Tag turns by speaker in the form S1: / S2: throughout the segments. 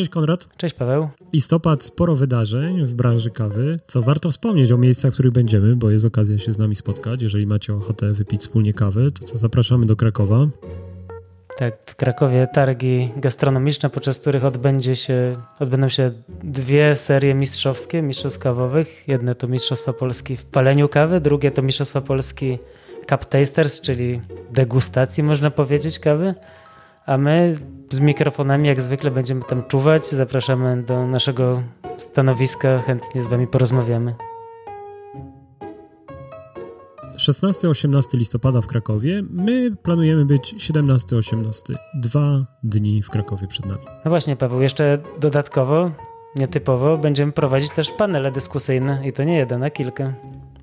S1: Cześć Konrad.
S2: Cześć Paweł.
S1: Listopad sporo wydarzeń w branży kawy, co warto wspomnieć o miejscach, w których będziemy, bo jest okazja się z nami spotkać. Jeżeli macie ochotę wypić wspólnie kawy, to co zapraszamy do Krakowa.
S2: Tak, w Krakowie targi gastronomiczne, podczas których odbędzie się, odbędą się dwie serie mistrzowskie, mistrzostw kawowych. Jedne to Mistrzostwa Polski w paleniu kawy, drugie to Mistrzostwa Polski Cup Tasters, czyli degustacji można powiedzieć kawy. A my z mikrofonami jak zwykle będziemy tam czuwać. Zapraszamy do naszego stanowiska, chętnie z wami porozmawiamy.
S1: 16-18 listopada w Krakowie. My planujemy być 17-18. Dwa dni w Krakowie przed nami.
S2: No właśnie, Paweł, jeszcze dodatkowo, nietypowo, będziemy prowadzić też panele dyskusyjne i to nie jeden, a kilka.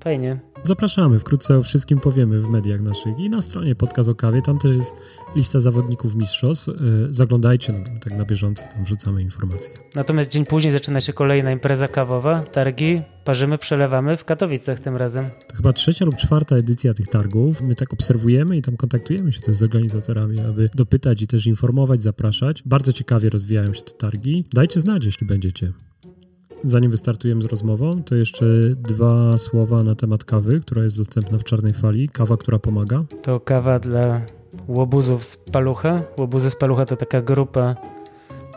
S2: Fajnie.
S1: Zapraszamy, wkrótce o wszystkim powiemy w mediach naszych i na stronie Podcast o Kawie. Tam też jest lista zawodników mistrzostw. E, zaglądajcie, no, tak na bieżąco tam wrzucamy informacje.
S2: Natomiast dzień później zaczyna się kolejna impreza kawowa, targi, parzymy, przelewamy w Katowicach tym razem.
S1: To chyba trzecia lub czwarta edycja tych targów. My tak obserwujemy i tam kontaktujemy się też z organizatorami, aby dopytać i też informować, zapraszać. Bardzo ciekawie rozwijają się te targi. Dajcie znać, jeśli będziecie. Zanim wystartujemy z rozmową, to jeszcze dwa słowa na temat kawy, która jest dostępna w Czarnej Fali. Kawa, która pomaga.
S2: To kawa dla łobuzów z Palucha. Łobuzy z Palucha to taka grupa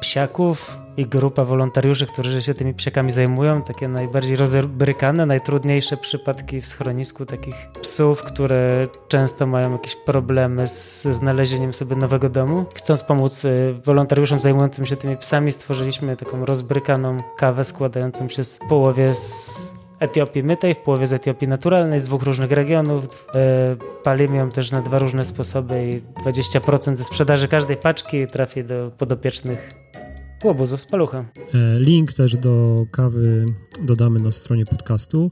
S2: psiaków i grupa wolontariuszy, którzy się tymi psiakami zajmują. Takie najbardziej rozbrykane, najtrudniejsze przypadki w schronisku takich psów, które często mają jakieś problemy z znalezieniem sobie nowego domu. Chcąc pomóc y, wolontariuszom zajmującym się tymi psami, stworzyliśmy taką rozbrykaną kawę składającą się z połowie z Etiopii mytej, w połowie z Etiopii naturalnej, z dwóch różnych regionów. E, palimy ją też na dwa różne sposoby i 20% ze sprzedaży każdej paczki trafi do podopiecznych łobuzów z palucha.
S1: E, link też do kawy dodamy na stronie podcastu.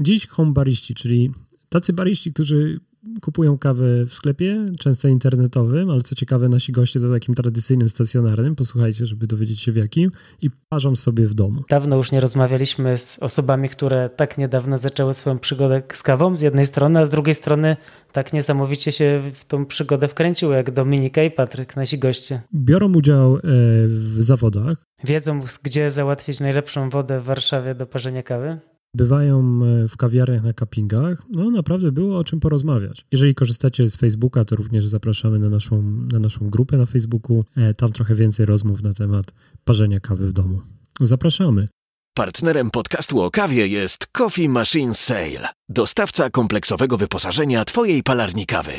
S1: Dziś home bariści, czyli tacy bariści, którzy kupują kawę w sklepie, często internetowym, ale co ciekawe, nasi goście to takim tradycyjnym, stacjonarnym, posłuchajcie, żeby dowiedzieć się w jakim, i parzą sobie w domu.
S2: Dawno już nie rozmawialiśmy z osobami, które tak niedawno zaczęły swoją przygodę z kawą z jednej strony, a z drugiej strony tak niesamowicie się w tą przygodę wkręciły, jak Dominika i Patryk, nasi goście.
S1: Biorą udział e, w zawodach.
S2: Wiedzą, gdzie załatwić najlepszą wodę w Warszawie do parzenia kawy
S1: bywają e, w kawiarniach na kapingach, no naprawdę było o czym porozmawiać. Jeżeli korzystacie z Facebooka, to również zapraszamy na naszą, na naszą grupę na Facebooku. E, tam trochę więcej rozmów na temat parzenia kawy w domu. Zapraszamy.
S3: Partnerem podcastu o kawie jest Coffee Machine Sale, dostawca kompleksowego wyposażenia Twojej palarni kawy.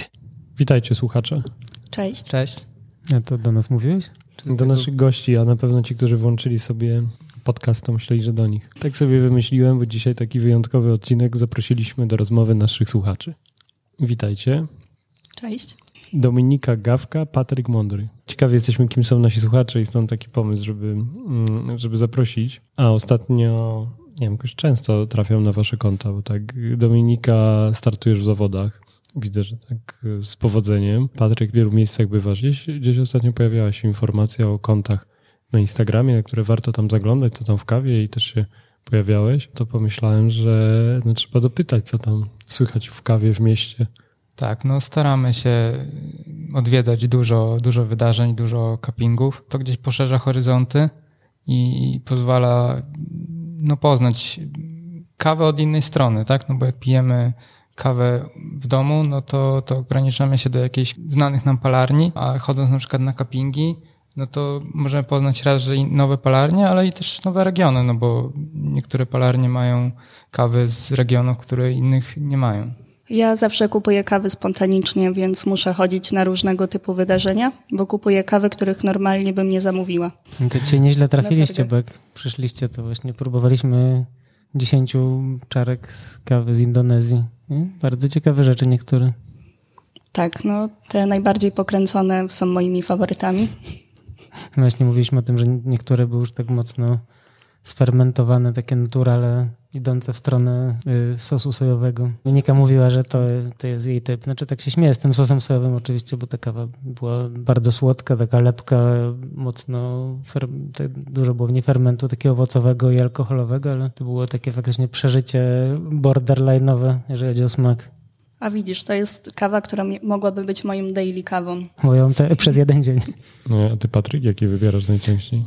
S1: Witajcie słuchacze.
S4: Cześć.
S2: Cześć. Ja to do nas mówiłeś?
S1: Czy do naszych gości, a na pewno ci, którzy włączyli sobie podcast, to myśleli, że do nich. Tak sobie wymyśliłem, bo dzisiaj taki wyjątkowy odcinek zaprosiliśmy do rozmowy naszych słuchaczy. Witajcie.
S4: Cześć.
S1: Dominika Gawka, Patryk Mądry. Ciekawi jesteśmy, kim są nasi słuchacze i stąd taki pomysł, żeby, mm, żeby zaprosić. A ostatnio, nie wiem, już często trafiam na wasze konta, bo tak Dominika startujesz w zawodach. Widzę, że tak z powodzeniem. Patryk w wielu miejscach bywasz. Gdzieś, gdzieś ostatnio pojawiała się informacja o kontach na Instagramie, które warto tam zaglądać, co tam w kawie i też się pojawiałeś, to pomyślałem, że no, trzeba dopytać, co tam słychać w kawie w mieście.
S5: Tak, no staramy się odwiedzać dużo, dużo wydarzeń, dużo cuppingów. To gdzieś poszerza horyzonty i pozwala no, poznać kawę od innej strony, tak? No bo jak pijemy kawę w domu, no to, to ograniczamy się do jakichś znanych nam palarni, a chodząc na przykład na cuppingi, no to możemy poznać raz, że nowe palarnie, ale i też nowe regiony, no bo niektóre palarnie mają kawy z regionów, które innych nie mają.
S4: Ja zawsze kupuję kawy spontanicznie, więc muszę chodzić na różnego typu wydarzenia, bo kupuję kawy, których normalnie bym nie zamówiła.
S2: No to cię nieźle trafiliście, bo jak przyszliście, to właśnie próbowaliśmy dziesięciu czarek z kawy z Indonezji. Bardzo ciekawe rzeczy niektóre.
S4: Tak, no te najbardziej pokręcone są moimi faworytami.
S2: Właśnie mówiliśmy o tym, że niektóre były już tak mocno sfermentowane, takie naturale idące w stronę y, sosu sojowego. Monika mówiła, że to, to jest jej typ. Znaczy tak się śmieję z tym sosem sojowym oczywiście, bo ta kawa była bardzo słodka, taka lepka, mocno, dużo było w niej fermentu takiego owocowego i alkoholowego, ale to było takie faktycznie przeżycie borderline'owe, jeżeli chodzi o smak.
S4: A widzisz, to jest kawa, która mogłaby być moją daily kawą.
S2: Moją te, przez jeden dzień.
S1: No, a ty, Patryk, jakie wybierasz najczęściej?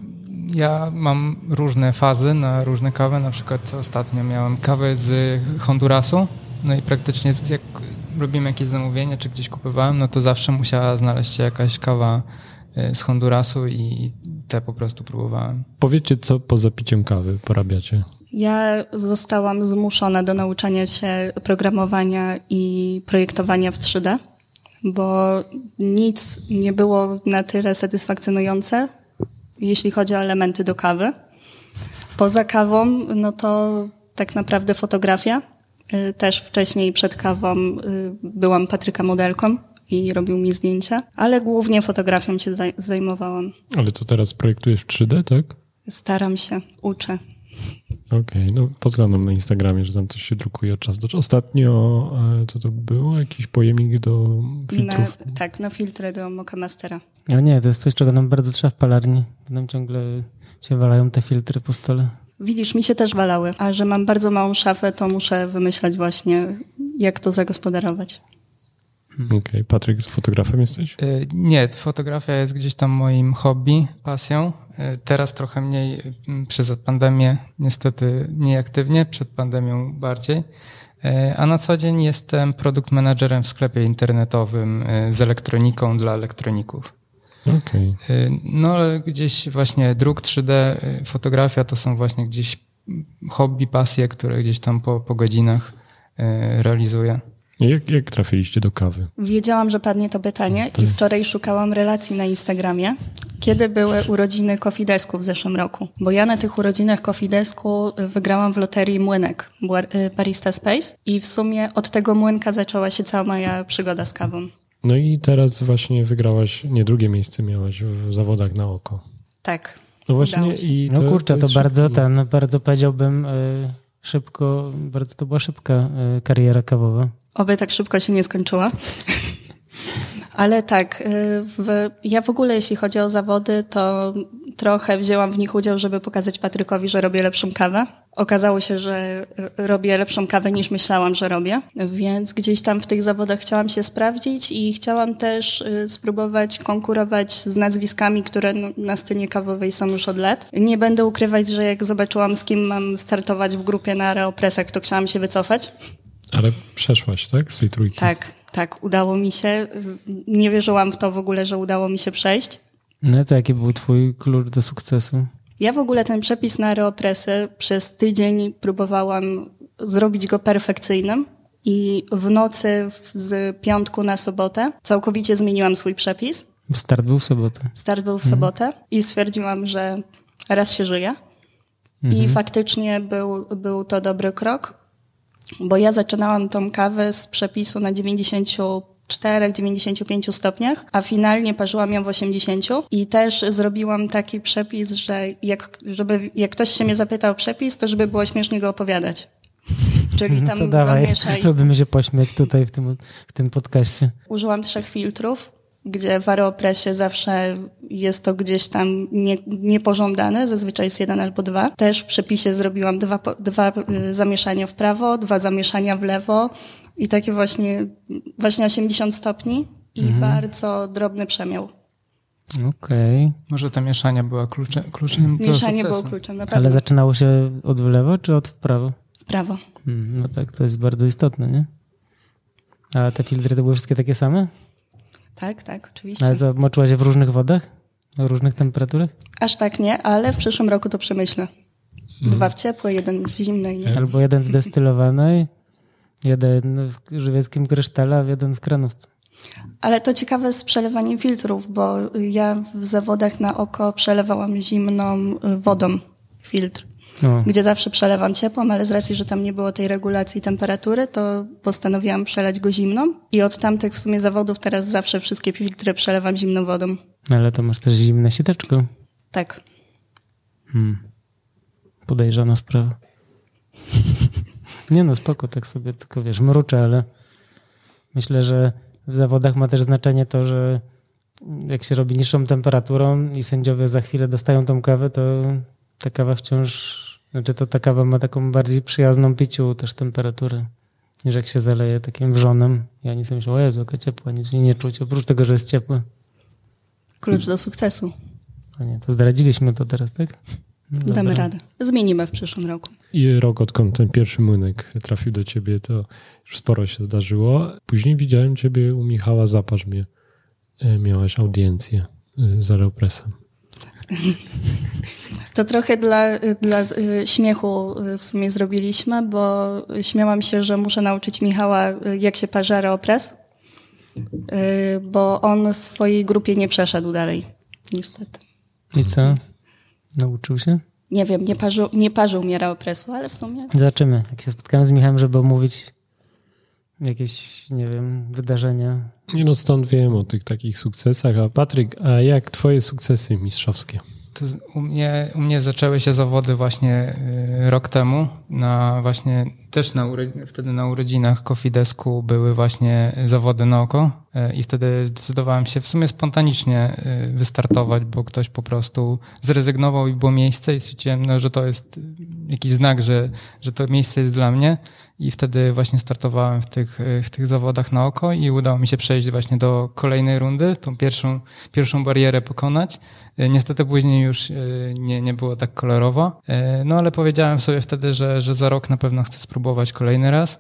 S5: Ja mam różne fazy na różne kawy. Na przykład ostatnio miałem kawę z Hondurasu. No i praktycznie jak robiłem jakieś zamówienie, czy gdzieś kupowałem, no to zawsze musiała znaleźć się jakaś kawa y, z Hondurasu i te po prostu próbowałem.
S1: Powiedzcie, co poza piciem kawy porabiacie?
S4: Ja zostałam zmuszona do nauczania się programowania i projektowania w 3D, bo nic nie było na tyle satysfakcjonujące, jeśli chodzi o elementy do kawy. Poza kawą, no to tak naprawdę fotografia. Y, też wcześniej przed kawą y, byłam Patryka modelką i robił mi zdjęcia, ale głównie fotografią się zajmowałam.
S1: Ale to teraz projektujesz w 3D, tak?
S4: Staram się, uczę.
S1: Okej, okay, no podglądam na Instagramie, że tam coś się drukuje od czasu do czasu. Ostatnio, e, co to było? Jakiś pojemnik do filtrów?
S4: Na, tak, na filtry do Moka Mastera.
S2: No nie, to jest coś, czego nam bardzo trzeba w palarni. Nam ciągle się walają te filtry po stole.
S4: Widzisz, mi się też walały, a że mam bardzo małą szafę, to muszę wymyślać właśnie, jak to zagospodarować.
S1: Okej, okay. Patryk, fotografem jesteś? E,
S5: nie, fotografia jest gdzieś tam moim hobby, pasją. E, teraz trochę mniej przez pandemię, niestety mniej aktywnie, przed pandemią bardziej. E, a na co dzień jestem produkt managerem w sklepie internetowym z elektroniką dla elektroników.
S1: Okay.
S5: No ale gdzieś właśnie druk 3D, fotografia to są właśnie gdzieś hobby, pasje, które gdzieś tam po, po godzinach realizuję.
S1: Jak, jak trafiliście do kawy?
S4: Wiedziałam, że padnie to pytanie i wczoraj szukałam relacji na Instagramie, kiedy były urodziny Kofidesku w zeszłym roku. Bo ja na tych urodzinach Kofidesku wygrałam w loterii młynek Barista Space i w sumie od tego młynka zaczęła się cała moja przygoda z kawą.
S1: No i teraz właśnie wygrałaś, nie drugie miejsce miałaś w zawodach na oko.
S4: Tak.
S1: No właśnie i
S2: to, No kurczę, to, to bardzo ten, bardzo powiedziałbym y, szybko, bardzo to była szybka y, kariera kawowa.
S4: Oby tak szybko się nie skończyła. Ale tak, y, w, ja w ogóle jeśli chodzi o zawody, to trochę wzięłam w nich udział, żeby pokazać Patrykowi, że robię lepszą kawę. Okazało się, że y, robię lepszą kawę niż myślałam, że robię, więc gdzieś tam w tych zawodach chciałam się sprawdzić i chciałam też y, spróbować konkurować z nazwiskami, które no, na scenie kawowej są już od lat. Nie będę ukrywać, że jak zobaczyłam, z kim mam startować w grupie na Areopresach, to chciałam się wycofać
S1: ale przeszłaś, tak? Z tej trójki.
S4: Tak, tak, udało mi się. Nie wierzyłam w to w ogóle, że udało mi się przejść.
S2: No to jaki był twój klucz do sukcesu?
S4: Ja w ogóle ten przepis na aeropresy przez tydzień próbowałam zrobić go perfekcyjnym i w nocy z piątku na sobotę całkowicie zmieniłam swój przepis.
S2: Start był w sobotę.
S4: Start był w mhm. sobotę i stwierdziłam, że raz się żyje. Mhm. I faktycznie był, był to dobry krok bo ja zaczynałam tą kawę z przepisu na 94-95 stopniach, a finalnie parzyłam ją w 80 i też zrobiłam taki przepis, że jak, żeby, jak ktoś się mnie zapytał o przepis, to żeby było śmiesznie go opowiadać. Czyli tam
S2: Co, dawaj. zamieszaj. Lubimy się pośmiać tutaj w tym, w tym podcaście.
S4: Użyłam trzech filtrów gdzie w aeropresie zawsze jest to gdzieś tam nie, niepożądane, zazwyczaj jest jeden albo dwa. Też w przepisie zrobiłam dwa, dwa y, zamieszania w prawo, dwa zamieszania w lewo i takie właśnie, właśnie 80 stopni i mhm. bardzo drobny przemiał.
S2: Okej. Okay.
S5: Może ta mieszania była kluczem, kluczem
S4: Mieszanie było kluczem, na
S2: pewno. Ale zaczynało się od w lewo czy od w prawo?
S4: W prawo.
S2: Hmm, no tak, to jest bardzo istotne, nie? A te filtry to były wszystkie takie same?
S4: Tak, tak, oczywiście.
S2: Ale moczyła się w różnych wodach? W różnych temperaturach?
S4: Aż tak nie, ale w przyszłym roku to przemyślę. Hmm. Dwa w ciepłej, jeden w zimnej. Nie?
S2: Albo jeden w destylowanej, jeden w żywieckim krysztale, a jeden w kranówce.
S4: Ale to ciekawe z przelewaniem filtrów, bo ja w zawodach na oko przelewałam zimną y, wodą filtr. No. gdzie zawsze przelewam ciepłą, ale z racji, że tam nie było tej regulacji temperatury, to postanowiłam przeleć go zimną i od tamtych w sumie zawodów teraz zawsze wszystkie filtry przelewam zimną wodą.
S2: Ale to masz też zimne siteczko.
S4: Tak.
S2: Hmm. Podejrzana sprawa. nie no, spoko, tak sobie tylko wiesz, mruczę, ale myślę, że w zawodach ma też znaczenie to, że jak się robi niższą temperaturą i sędziowie za chwilę dostają tą kawę, to ta kawa wciąż znaczy to ta kawa ma taką bardziej przyjazną piciu też temperaturę, niż jak się zaleje takim wrzonem. Ja nie myślę, o Jezu, jaka ciepła, nic nie czuć, oprócz tego, że jest ciepłe.
S4: Klucz do sukcesu.
S2: A nie, to zdradziliśmy to teraz, tak?
S4: No Damy
S2: dobra.
S4: radę. Zmienimy w przyszłym roku.
S1: I rok odkąd ten pierwszy młynek trafił do ciebie, to już sporo się zdarzyło. Później widziałem ciebie u Michała Zaparzmie. E, Miałaś audiencję e, z Aeropressem.
S4: To trochę dla, dla y, śmiechu y, w sumie zrobiliśmy, bo śmiałam się, że muszę nauczyć Michała, y, jak się parzy aeropress, y, bo on w swojej grupie nie przeszedł dalej, niestety.
S2: I co? Nauczył się?
S4: Nie wiem, nie parzył, nie parzył mi aeropressu, ale w sumie
S2: Zobaczymy. Jak się spotkamy z Michałem, żeby omówić jakieś, nie wiem, wydarzenia.
S1: Nie no, stąd wiem o tych takich sukcesach. A Patryk, a jak twoje sukcesy mistrzowskie?
S5: To u, mnie, u mnie zaczęły się zawody właśnie y, rok temu, na właśnie też na wtedy na urodzinach Kofidesku były właśnie zawody na oko y, i wtedy zdecydowałem się w sumie spontanicznie y, wystartować, bo ktoś po prostu zrezygnował i było miejsce i stwierdziłem, no, że to jest jakiś znak, że, że to miejsce jest dla mnie i wtedy właśnie startowałem w tych, y, w tych zawodach na oko i udało mi się przejść właśnie do kolejnej rundy, tą pierwszą, pierwszą barierę pokonać. Y, Niestety później już y, nie, nie było tak kolorowo, no ale powiedziałem sobie wtedy, że, że za rok na pewno chcę spróbować kolejny raz.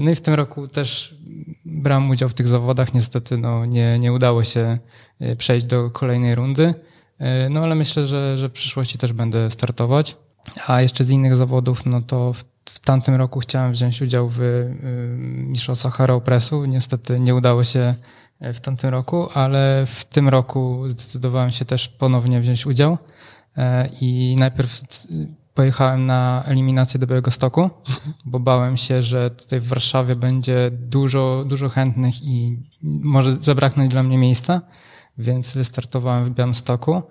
S5: No i w tym roku też brałem udział w tych zawodach, niestety no, nie, nie udało się przejść do kolejnej rundy, no ale myślę, że, że w przyszłości też będę startować. A jeszcze z innych zawodów, no to w, w tamtym roku chciałem wziąć udział w y, Mistrzostwach Aeropressu. Niestety nie udało się w tamtym roku, ale w tym roku zdecydowałem się też ponownie wziąć udział E, i najpierw pojechałem na eliminację do Białego Stoku, bo bałem się, że tutaj w Warszawie będzie dużo, dużo chętnych i może zabraknąć dla mnie miejsca, więc wystartowałem w Białymstoku.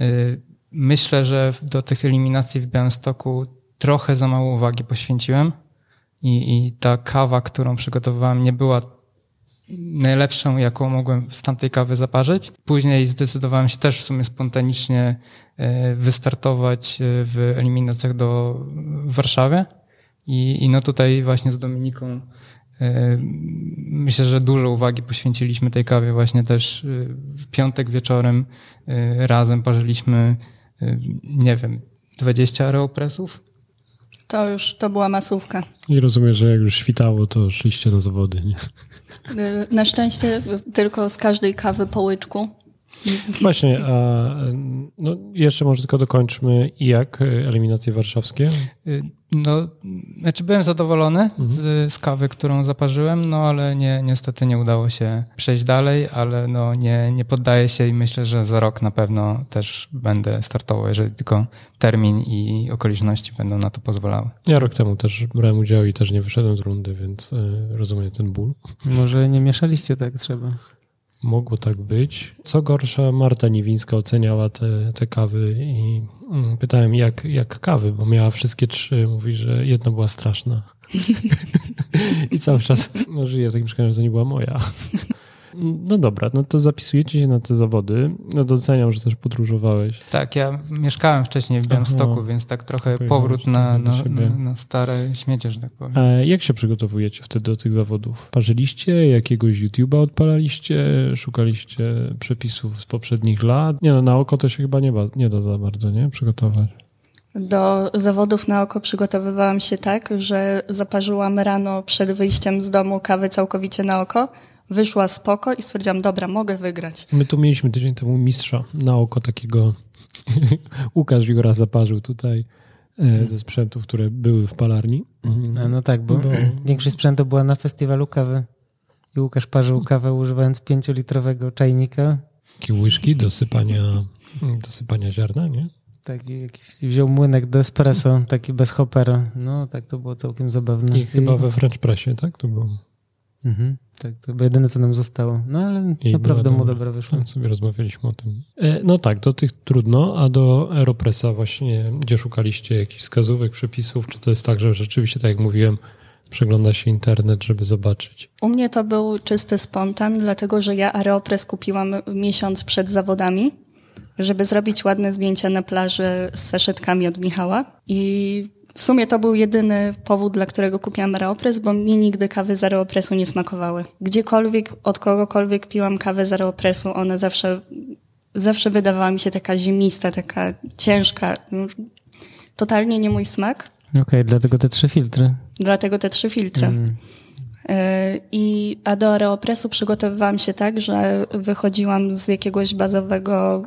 S5: Y, Myślę, że do tych eliminacji w Białymstoku trochę za mało uwagi poświęciłem i, i ta kawa, którą przygotowywałem, nie była najlepszą, jaką mogłem z tamtej kawy zaparzyć. Później zdecydowałem się też w sumie spontanicznie e, wystartować e, w eliminacjach do w Warszawie. I, i no tutaj właśnie z Dominiką e, myślę, że dużo uwagi poświęciliśmy tej kawie. Właśnie też w piątek wieczorem razem parzyliśmy nie wiem 20 aeropresów
S4: to już to była masówka.
S1: I rozumiem, że jak już świtało, to szliście na zawody, nie?
S4: Y, Na szczęście tylko z każdej kawy po łyczku.
S1: Właśnie, a no jeszcze może tylko dokończmy. I jak e, eliminacje warszawskie?
S5: Y, No, znaczy byłem zadowolony z, z kawy, którą zaparzyłem, no ale nie, niestety nie udało się przejść dalej, ale no nie, nie poddaję się i myślę, że za rok na pewno też będę startował, jeżeli tylko termin i okoliczności będą na to pozwalały.
S1: Ja rok temu też brałem udział i też nie wyszedłem z rundy, więc e, rozumiem ten ból.
S2: Może nie mieszaliście tak trzeba.
S1: Mogło tak być. Co gorsza, Marta Niwińska oceniała te, te kawy i mm, pytałem, jak, jak kawy, bo miała wszystkie trzy. Mówi, że jedna była straszna. I cały czas no, żyję w takim przekonaniu, że to nie była moja. No dobra, no to zapisujecie się na te zawody. No doceniam, że też podróżowałeś.
S5: Tak, ja mieszkałem wcześniej w Białymstoku,
S1: Aha.
S5: więc tak trochę powrót na, na, na, na stare śmiecie, że tak powiem.
S1: A jak się przygotowujecie wtedy do tych zawodów? Parzyliście? Jakiegoś YouTube'a odpalaliście? Szukaliście przepisów z poprzednich lat? Nie no, na oko to się chyba nie, ba, nie da za bardzo, nie? Przygotować.
S4: Do zawodów na oko przygotowywałam się tak, że zaparzyłam rano przed wyjściem z domu kawę całkowicie na oko, wyszła spoko i stwierdziłam, dobra, mogę wygrać.
S1: My tu mieliśmy tydzień temu mistrza na oko takiego. Łukasz Jura zaparzył tutaj e, ze sprzętów, które były w palarni.
S2: A no tak, bo
S1: Bo-
S2: większość sprzętu była na festiwalu kawy. I Łukasz parzył kawę używając pięciolitrowego czajnika.
S1: Takie łyżki do sypania, do sypania ziarna, nie?
S2: Tak, i jakiś, wziął młynek do espresso, taki bez hopera. No tak, to było całkiem zabawne.
S1: I chyba we French Pressie, tak? To było.
S2: Mhm, tak, to było jedyne, co nam zostało. No ale
S1: I
S2: naprawdę mu
S1: dobra.
S2: dobra wyszło.
S1: Tam sobie rozmawialiśmy o tym. E, No tak, do tych trudno, a do Aeropressa właśnie, gdzie szukaliście jakichś wskazówek, przepisów, czy to jest tak, że rzeczywiście, tak jak mówiłem, przegląda się internet, żeby zobaczyć.
S4: U mnie to był czysty spontan, dlatego że ja Aeropress kupiłam miesiąc przed zawodami, żeby zrobić ładne zdjęcia na plaży z saszetkami od Michała. I w sumie to był jedyny powód, dla którego kupiłam Aeropress, bo mi nigdy kawy z Aeropressu nie smakowały. Gdziekolwiek, od kogokolwiek piłam kawę z Aeropressu, one zawsze zawsze wydawała mi się taka ziemista, taka ciężka. Totalnie nie mój smak.
S2: Okej, okay, dlatego te trzy filtry.
S4: Dlatego te trzy filtry. Mm. E, I, a do aeropresu przygotowywałam się tak, że wychodziłam z jakiegoś bazowego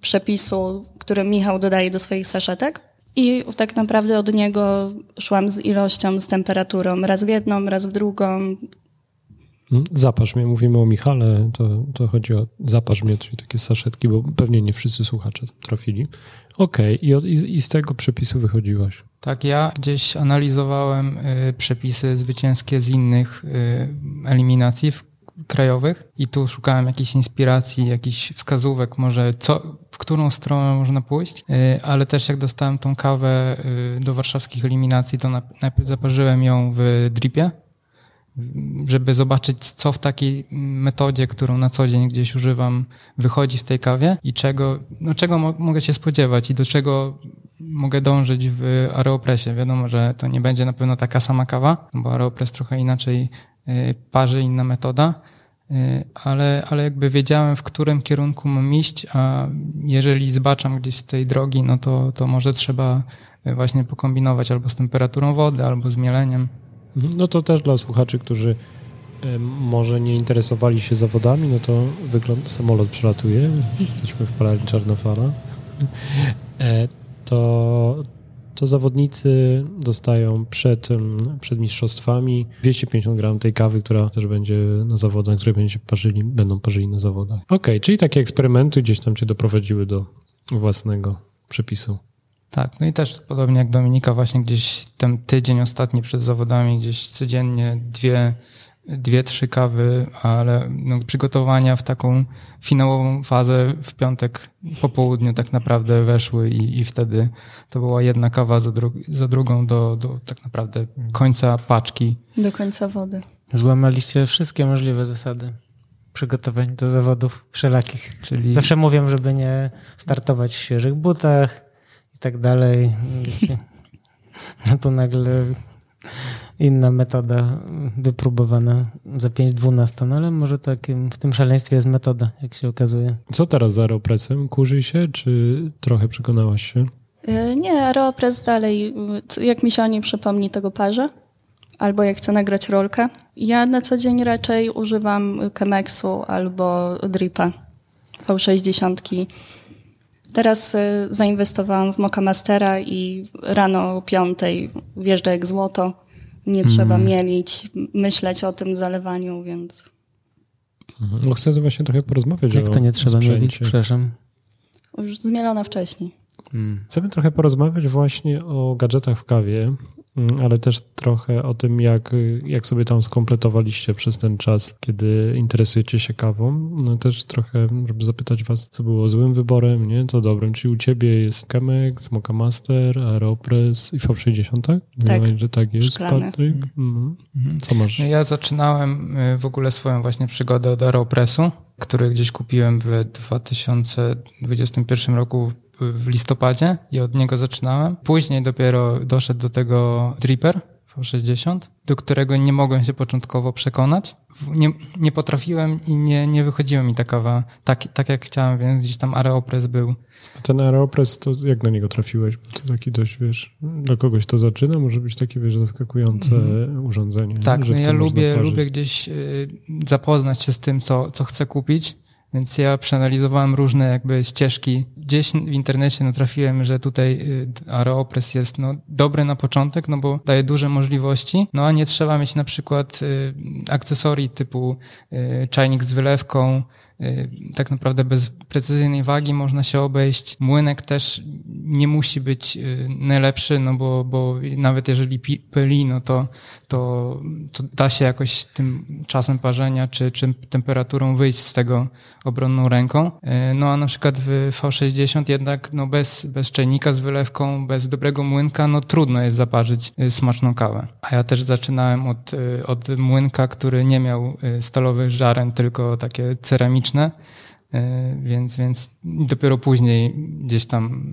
S4: przepisu, który Michał dodaje do swoich saszetek. I tak naprawdę od niego szłam z ilością, z temperaturą, raz w jedną, raz w drugą.
S1: Mm, zaparz mnie, mówimy o Michale, to, to chodzi o zaparz mnie, czyli takie saszetki, bo pewnie nie wszyscy słuchacze trafili. Okej, okay. I, i z tego przepisu wychodziłaś.
S5: Tak, ja gdzieś analizowałem y, przepisy zwycięskie z innych y, eliminacji krajowych i tu szukałem jakiejś inspiracji, jakichś wskazówek, może co, w którą stronę można pójść, y, ale też jak dostałem tą kawę do warszawskich eliminacji, to najpierw zaparzyłem ją w dripie, żeby zobaczyć, co w takiej metodzie, którą na co dzień gdzieś używam, wychodzi w tej kawie i czego, no czego mo mogę się spodziewać i do czego mogę dążyć w Aeropressie. Wiadomo, że to nie będzie na pewno taka sama kawa, bo Aeropress trochę inaczej y, parzy, inna metoda, y, ale, ale jakby wiedziałem, w którym kierunku mam iść, a jeżeli zbaczam gdzieś z tej drogi, no to, to może trzeba właśnie pokombinować albo z temperaturą wody, albo z mieleniem.
S1: Mhm. No to też dla słuchaczy, którzy może nie interesowali się zawodami, no to wygląda, samolot przelatuje, jesteśmy w palarni Czarnofala, e, to, to zawodnicy dostają przed, przed mistrzostwami 250 gram tej kawy, która też będzie na zawodach, które będzie parzyli, będą parzyli na zawodach. Okej, okay, czyli takie eksperymenty gdzieś tam cię doprowadziły do własnego przepisu.
S5: Tak, no i też podobnie jak Dominika, właśnie gdzieś ten tydzień ostatni przed zawodami, gdzieś codziennie dwie, dwie trzy kawy, ale no, przygotowania w taką finałową fazę w piątek po południu tak naprawdę weszły i, i wtedy to była jedna kawa za, dru za drugą do, do tak naprawdę końca paczki.
S4: Do końca wody.
S2: Złamaliście wszystkie możliwe zasady przygotowań do zawodów wszelakich. Czyli... Zawsze mówią, żeby nie startować w świeżych butach, i tak dalej. No to nagle inna metoda wypróbowana za 5-12, no ale może takim, w tym szaleństwie jest metoda, jak się okazuje.
S1: Co teraz z Aeropressem? Kurzy się, czy trochę przekonałaś się?
S4: E, nie, Aeropress dalej, jak mi się o nim przypomni, tego parze. Albo jak chcę nagrać rolkę. Ja na co dzień raczej używam Chemexu albo Dripa V60 Teraz y, zainwestowałam w Moka Mastera i rano o piątej wjeżdża jak złoto. Nie trzeba mm. mielić, myśleć o tym zalewaniu, więc...
S1: Mhm. No chcę właśnie trochę porozmawiać
S2: Jak to nie trzeba mielić, przepraszam?
S4: Już zmielona wcześniej.
S1: Hmm. Chcemy trochę porozmawiać właśnie o gadżetach w kawie. Mm, ale też trochę o tym, jak, jak sobie tam skompletowaliście przez ten czas, kiedy interesujecie się kawą. No też trochę, żeby zapytać was, co było złym wyborem, nie? Co dobrym. Czy u ciebie jest Chemex, Mocha Master, Aeropress i V60, tak?
S4: Tak.
S1: że tak jest, Szklane. Patryk? Mhm. mhm. Co masz?
S5: No ja zaczynałem y, w ogóle swoją właśnie przygodę od Aeropressu, który gdzieś kupiłem w 2021 roku w listopadzie i od niego zaczynałem. Później dopiero doszedł do tego Dripper V60, do którego nie mogłem się początkowo przekonać. Nie, nie potrafiłem i nie, nie wychodziła mi ta kawa tak, tak jak chciałem, więc gdzieś tam Aeropress był.
S1: A ten Aeropress, to jak na niego trafiłeś? To taki dość, wiesz, dla kogoś to zaczyna, może być takie, wiesz, zaskakujące mm. urządzenie.
S5: Tak, no ja lubię, lubię gdzieś y, zapoznać się z tym, co, co chcę kupić więc ja przeanalizowałem różne jakby ścieżki. Gdzieś w internecie natrafiłem, że tutaj y, Aeropress jest no, dobry na początek, no bo daje duże możliwości, no a nie trzeba mieć na przykład y, akcesorii typu y, czajnik z wylewką, tak naprawdę bez precyzyjnej wagi można się obejść. Młynek też nie musi być y, najlepszy, no bo, bo nawet jeżeli pyli, no to, to, to da się jakoś tym czasem parzenia czy, czy temperaturą wyjść z tego obronną ręką. Y, no a na przykład w V60 jednak no bez, bez czajnika z wylewką, bez dobrego młynka, no trudno jest zaparzyć smaczną kawę. A ja też zaczynałem od, od młynka, który nie miał stalowych żaren, tylko takie ceramiczne E, więc, więc dopiero później gdzieś tam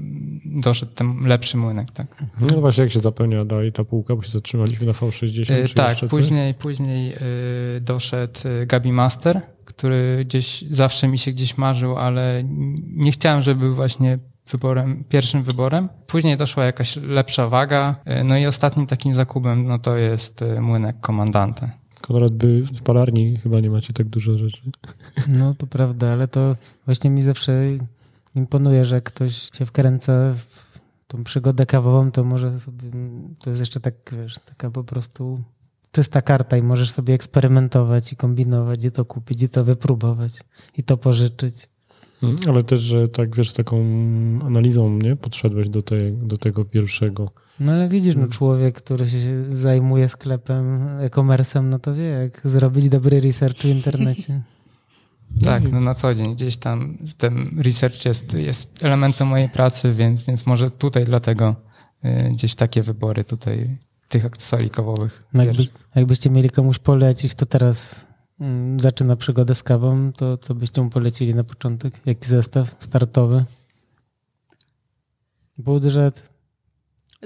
S5: doszedł ten lepszy młynek. Tak.
S1: No właśnie, jak się zapełnia dalej ta półka, bo się zatrzymaliśmy na V60?
S5: E, tak, później, później e, doszedł Gabi Master, który gdzieś zawsze mi się gdzieś marzył, ale nie chciałem, żeby był właśnie wyborem, pierwszym wyborem. Później doszła jakaś lepsza waga. No i ostatnim takim zakupem no to jest młynek komandante.
S1: Konrad by w palarni chyba nie macie tak dużo rzeczy.
S2: No to prawda, ale to właśnie mi zawsze imponuje, że ktoś się wkręca w tą przygodę kawową, to może sobie, to jest jeszcze tak, wiesz, taka po prostu czysta karta i możesz sobie eksperymentować i kombinować, i to kupić, i to wypróbować, i to pożyczyć.
S1: Mm, ale też, że tak wiesz, z taką analizą nie podszedłeś do, tej, do tego pierwszego.
S2: No ale widzisz, no mm. człowiek, który się zajmuje sklepem, e-commerce'em, no to wie, jak zrobić dobry research w internecie.
S5: Tak, no na co dzień gdzieś tam ten research jest, jest elementem mojej pracy, więc, więc może tutaj dlatego y, gdzieś takie wybory tutaj tych akcesorii kawowych.
S2: No jakby, jakbyście mieli komuś polecić, kto teraz zaczyna przygodę z kawą, to co byście mu polecili na początek? Jaki zestaw startowy? Budżet?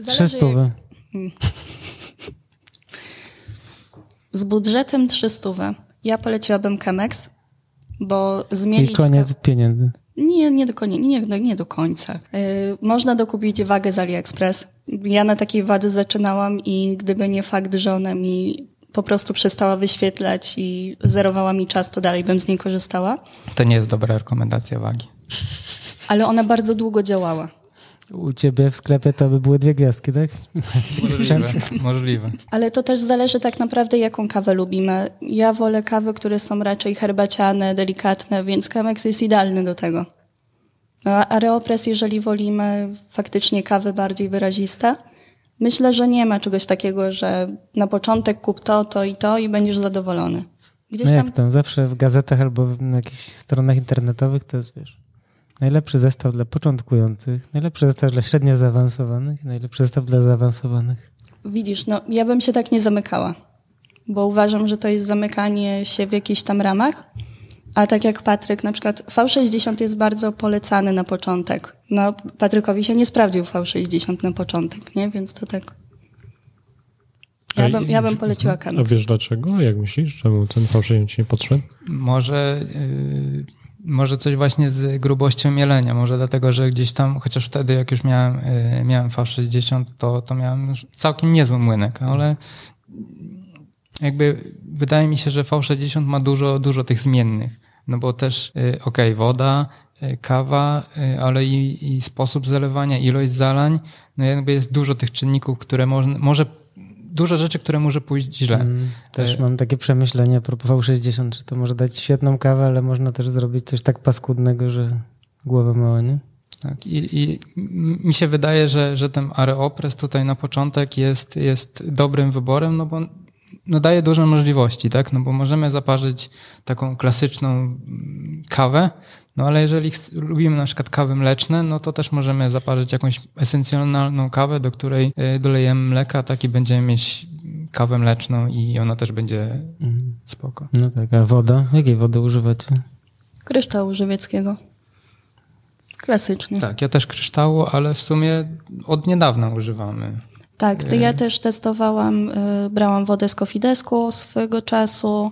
S2: Trzystówy. Jak... Hmm.
S4: Z budżetem trzystówy. Ja poleciłabym Chemex, bo zmienić...
S2: I koniec pieniędzy.
S4: Nie, nie do, końca, nie, nie do końca. Yy, można dokupić wagę z AliExpress. Ja na takiej wadze zaczynałam i gdyby nie fakt, że ona mi po prostu przestała wyświetlać i zerowała mi czas, to dalej bym z niej korzystała.
S5: To nie jest dobra rekomendacja wagi.
S4: Ale ona bardzo długo działała.
S2: U ciebie w sklepie to by były dwie gwiazdki, tak?
S5: Możliwe, możliwe.
S4: Ale to też zależy tak naprawdę, jaką kawę lubimy. Ja wolę kawy, które są raczej herbaciane, delikatne, więc Chemex jest idealny do tego. No, a Areopress, jeżeli wolimy faktycznie kawy bardziej wyraziste, myślę, że nie ma czegoś takiego, że na początek kup to, to i to i będziesz zadowolony.
S2: Gdzieś no jak tam... Zawsze w gazetach albo na jakichś stronach internetowych to jest, wiesz, Najlepszy zestaw dla początkujących, najlepszy zestaw dla średnio zaawansowanych, najlepszy zestaw dla zaawansowanych.
S4: Widzisz, no ja bym się tak nie zamykała, bo uważam, że to jest zamykanie się w jakichś tam ramach. A tak jak Patryk, na przykład V60 jest bardzo polecany na początek. No, Patrykowi się nie sprawdził V60 na początek, nie? Więc to tak. Ja bym, ja bym poleciła Canucks.
S1: A wiesz dlaczego? Jak myślisz? Czemu ten V60 ci nie podszedł?
S5: Może yy, może coś właśnie z grubością mielenia, może dlatego, że gdzieś tam, chociaż wtedy jak już miałem, y, miałem V60, to, to miałem już całkiem niezły młynek, ale jakby wydaje mi się, że V60 ma dużo, dużo tych zmiennych, no bo też, y, okej, okay, woda, y, kawa, ale i, i, sposób zalewania, ilość zalań, no jakby jest dużo tych czynników, które może, może dużo rzeczy, które może pójść źle. Mm,
S2: też mam takie przemyślenia a propos V60, że to może dać świetną kawę, ale można też zrobić coś tak paskudnego, że głowę mała, nie?
S5: Tak, i, i mi się wydaje, że, że ten Areopress tutaj na początek jest, jest dobrym wyborem, no bo no daje duże możliwości, tak? No bo możemy zaparzyć taką klasyczną kawę, no ale jeżeli lubimy na przykład kawy mleczne, no to też możemy zaparzyć jakąś esencjonalną kawę, do której e, dolejemy mleka, tak i będziemy mieć kawę mleczną i ona też będzie mhm. spoko.
S2: No tak, a woda? Jakiej wody używacie?
S4: Kryształu żywieckiego. Klasycznie.
S5: Tak, ja też kryształu, ale w sumie od niedawna używamy.
S4: Tak, to ja też testowałam, e, brałam wodę z Kofidesku swego czasu,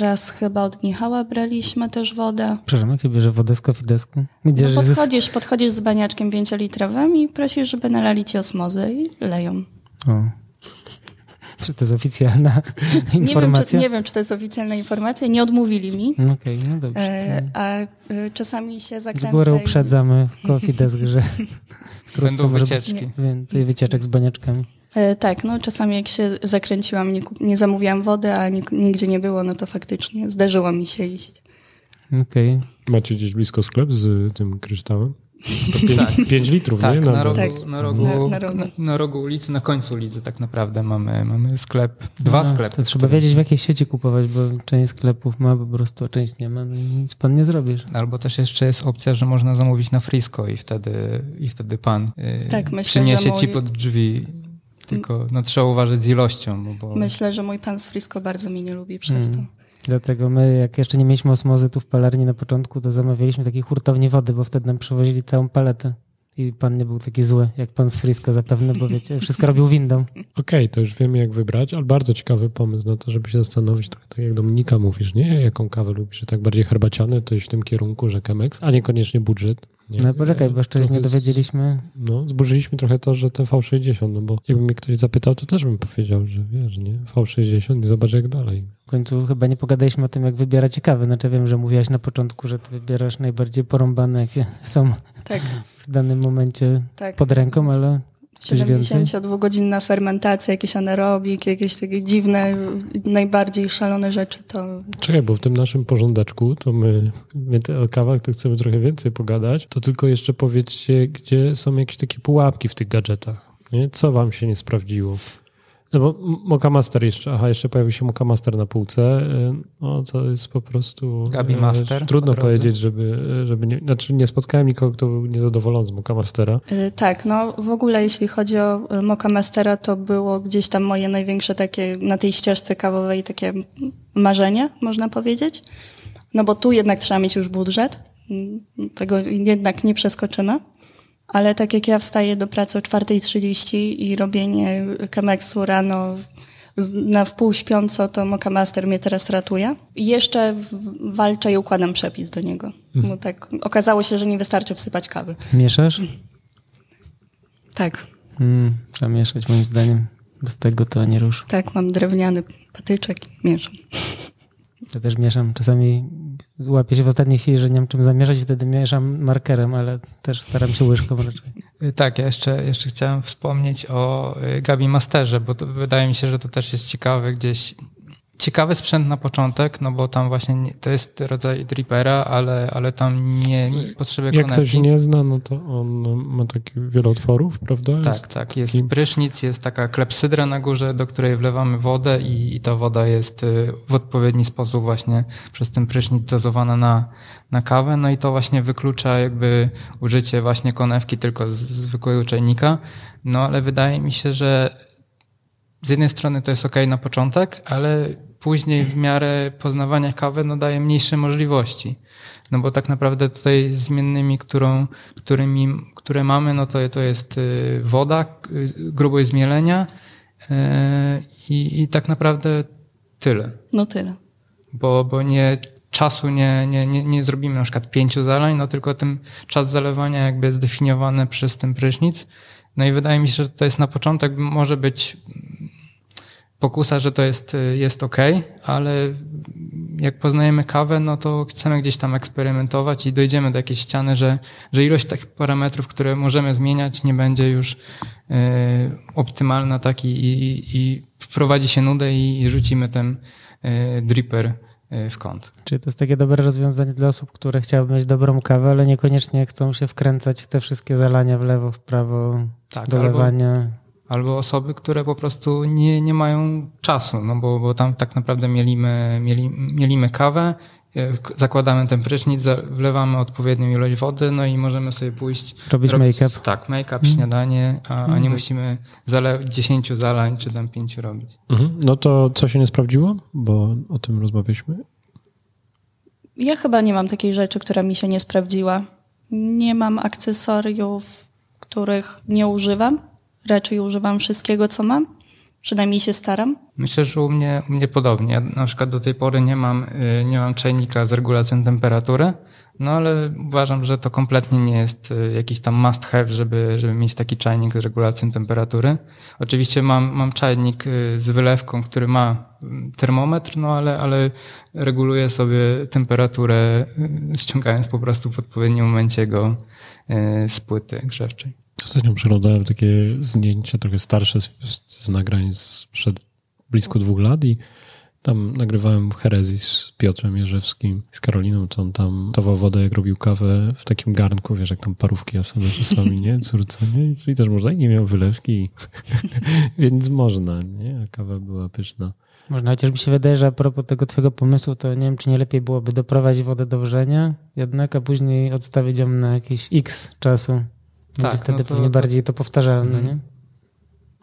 S4: Raz chyba od Michała braliśmy też wodę.
S2: Przepraszam, jak bierze wodę z kofidesku?
S4: Gdzie no podchodzisz, podchodzisz z baniaczkiem pięciolitrowym i prosisz, żeby nalali ci osmozę i leją. O.
S2: Czy to jest oficjalna informacja?
S4: Nie wiem, czy, nie wiem, czy to jest oficjalna informacja. Nie odmówili mi.
S2: Okej, okay, no dobrze.
S4: E, a e, czasami się zakręca...
S2: Z góry uprzedzamy w Cofidesk, że
S5: będą wycieczki.
S2: Więcej wycieczek z baniaczkami.
S4: E, tak, no czasami jak się zakręciłam, nie, nie zamówiłam wody, a nie, nigdzie nie było, no to faktycznie zdarzyło mi się iść.
S2: Okej. Okay.
S1: Macie gdzieś blisko sklep z tym kryształem? To 5 tak. litrów,
S5: tak,
S1: nie?
S5: Na, na, rogu, tak. na, rogu, na, na, rogu. na, rogu ulicy, na końcu ulicy tak naprawdę mamy, mamy sklep, dwa no, sklepy.
S2: To trzeba wiedzieć w jakiej sieci kupować, bo część sklepów ma po prostu, a część nie ma, no i nic pan nie zrobisz.
S5: Albo też jeszcze jest opcja, że można zamówić na Frisco i wtedy, i wtedy pan yy, tak, myślę, przyniesie mój... ci pod drzwi tylko no, trzeba uważać z ilością. Bo...
S4: Myślę, że mój pan z Frisco bardzo mnie nie lubi przez mm. to.
S2: Dlatego my, jak jeszcze nie mieliśmy osmozy tu w palarni na początku, to zamawialiśmy takiej hurtowni wody, bo wtedy nam przywozili całą paletę. i pan nie był taki zły, jak pan z Frisco zapewne, bo wiecie, wszystko robił windą.
S1: Okej, to już wiemy jak wybrać, ale bardzo ciekawy pomysł na to, żeby się zastanowić, trochę tak jak Dominika mówisz, nie? Jaką kawę lubisz, że tak bardziej herbaciane, to iść w tym kierunku, że Chemex, a niekoniecznie budżet. Nie?
S2: No poczekaj, bo jeszcze nie
S1: z-
S2: dowiedzieliśmy.
S1: No, zburzyliśmy trochę to, że te V60, no bo jakby mnie ktoś zapytał, to też bym powiedział, że wiesz, nie? V60 i zobacz jak dalej.
S2: W końcu chyba nie pogadaliśmy o tym, jak wybieracie kawę. Znaczy wiem, że mówiłaś na początku, że ty wybierasz najbardziej porąbane, jakie są
S4: Tak,
S2: w danym momencie
S4: tak.
S2: pod ręką, ale?
S4: 72-godzinna fermentacja, jakiś anaerobik, jakieś takie dziwne, najbardziej szalone rzeczy, to
S1: Czekaj, bo w tym naszym porządeczku, to my, my te, o kawach to chcemy trochę więcej pogadać, to tylko jeszcze powiedzcie, gdzie są jakieś takie pułapki w tych gadżetach. Nie? Co wam się nie sprawdziło? No bo M- Mocha Master jeszcze, aha, jeszcze pojawił się Mocha Master na półce, y, no to jest po prostu...
S5: Gabi
S1: y,
S5: Master
S1: Trudno powiedzieć, żeby, żeby nie, znaczy nie spotkałem nikogo, kto był niezadowolony z Mocha Mastera.
S4: Y, Tak, no w ogóle jeśli chodzi o Mocha Mastera, to było gdzieś tam moje największe takie na tej ścieżce kawowej takie marzenie, można powiedzieć. No bo tu jednak trzeba mieć już budżet, Mm, tego jednak nie przeskoczymy. Ale tak jak ja wstaję do pracy o 4.30 i robienie Chemexu rano na wpół śpiąco, to Mocha Master mnie teraz ratuje. I jeszcze walczę i układam przepis do niego. Bo tak okazało się, że nie wystarczy wsypać kawy.
S2: Mieszasz?
S4: Tak,
S2: Mm, trzeba mieszać moim zdaniem. Bez tego to nie rusz.
S4: Tak, mam drewniany patyczek i mieszam.
S2: Ja też mieszam. Czasami łapię się w ostatniej chwili, że nie mam czym zamieszać i wtedy mieszam markerem, ale też staram się łyżką raczej.
S5: Y, Tak, ja jeszcze, jeszcze chciałem wspomnieć o y, Gabi Masterze, bo wydaje mi się, że to też jest ciekawe gdzieś. Ciekawy sprzęt na początek, no bo tam właśnie nie, to jest rodzaj dripera, ale, ale tam nie, nie potrzebuje
S1: Jak ktoś nie zna, no to on ma takie wiele otworów, prawda?
S5: Tak,
S1: Jest
S5: tak. Jest
S1: taki-
S5: prysznic, jest taka klepsydra na górze, do której wlewamy wodę i, i ta woda jest y, w odpowiedni sposób właśnie przez ten prysznic dozowana na, na kawę. No i to właśnie wyklucza jakby użycie właśnie konewki tylko z zwykłego czajnika. No ale wydaje mi się, że z jednej strony to jest ok na początek, ale później w miarę poznawania kawy no daje mniejsze możliwości. No bo tak naprawdę tutaj zmiennymi, którą, którymi, które mamy, no to, to jest y, woda, y, grubość zmielenia y, i, i tak naprawdę tyle.
S4: No tyle.
S5: Bo, bo nie czasu nie, nie, nie, nie zrobimy na przykład pięciu zalań, no tylko ten czas zalewania jakby jest zdefiniowany przez ten prysznic. No i wydaje mi się, że to jest na początek, może być pokusa, że to jest, y, jest ok, ale jak poznajemy kawę, no to chcemy gdzieś tam eksperymentować i dojdziemy do jakiejś ściany, że, że ilość takich parametrów, które możemy zmieniać, nie będzie już y, optymalna tak i, i, i wprowadzi się nudę i, i rzucimy ten y, dripper y, w kąt.
S2: Czyli to jest takie dobre rozwiązanie dla osób, które chciałyby mieć dobrą kawę, ale niekoniecznie chcą się wkręcać w te wszystkie zalania w lewo, w prawo,
S5: Tak,
S2: dolewania.
S5: albo osoby, które po prostu nie, nie mają czasu, no bo, bo tam tak naprawdę mielimy, mieli, mielimy kawę, k- zakładamy ten prysznic, wlewamy odpowiednią ilość wody, no i możemy sobie pójść
S2: Robić
S5: robić-
S2: make-up.
S5: Tak, make-up, śniadanie, a, a nie musimy zale- 10 zalań czy tam 5 robić.
S1: Mhm. No to co się nie sprawdziło? Bo o tym rozmawialiśmy.
S4: Ja chyba nie mam takiej rzeczy, która mi się nie sprawdziła. Nie mam akcesoriów, których nie używam. Raczej używam wszystkiego, co mam. Przynajmniej się staram.
S5: Myślę, że u mnie, u mnie podobnie. Ja na przykład do tej pory nie mam, y, nie mam czajnika z regulacją temperatury, no ale uważam, że to kompletnie nie jest y, jakiś tam must have, żeby, żeby mieć taki czajnik z regulacją temperatury. Oczywiście mam, mam czajnik y, z wylewką, który ma mm, termometr, no ale, ale reguluję sobie temperaturę, ściągając po prostu w odpowiednim momencie go z płyty grzewczej.
S1: Ostatnio przeglądałem takie zdjęcia trochę starsze z, z nagrań sprzed blisko dwóch lat i tam nagrywałem herezji z Piotrem Jerzewskim, z Karoliną, to on tam dawał wodę, jak robił kawę w takim garnku, wiesz, jak tam parówki jasne czasami, nie? Córce, nie? I też można, i nie miał wylewki, więc można, nie? A kawa była pyszna.
S2: Można, chociaż mi się wydaje, że a propos tego twojego pomysłu, to nie wiem, czy nie lepiej byłoby doprowadzić wodę do wrzenia jednak, a później odstawić ją na jakiś x czasu. Będzie
S5: Tak,
S2: wtedy
S5: no to-
S2: pewnie
S5: to-
S2: bardziej to powtarzalne,
S5: Mhm.
S2: nie?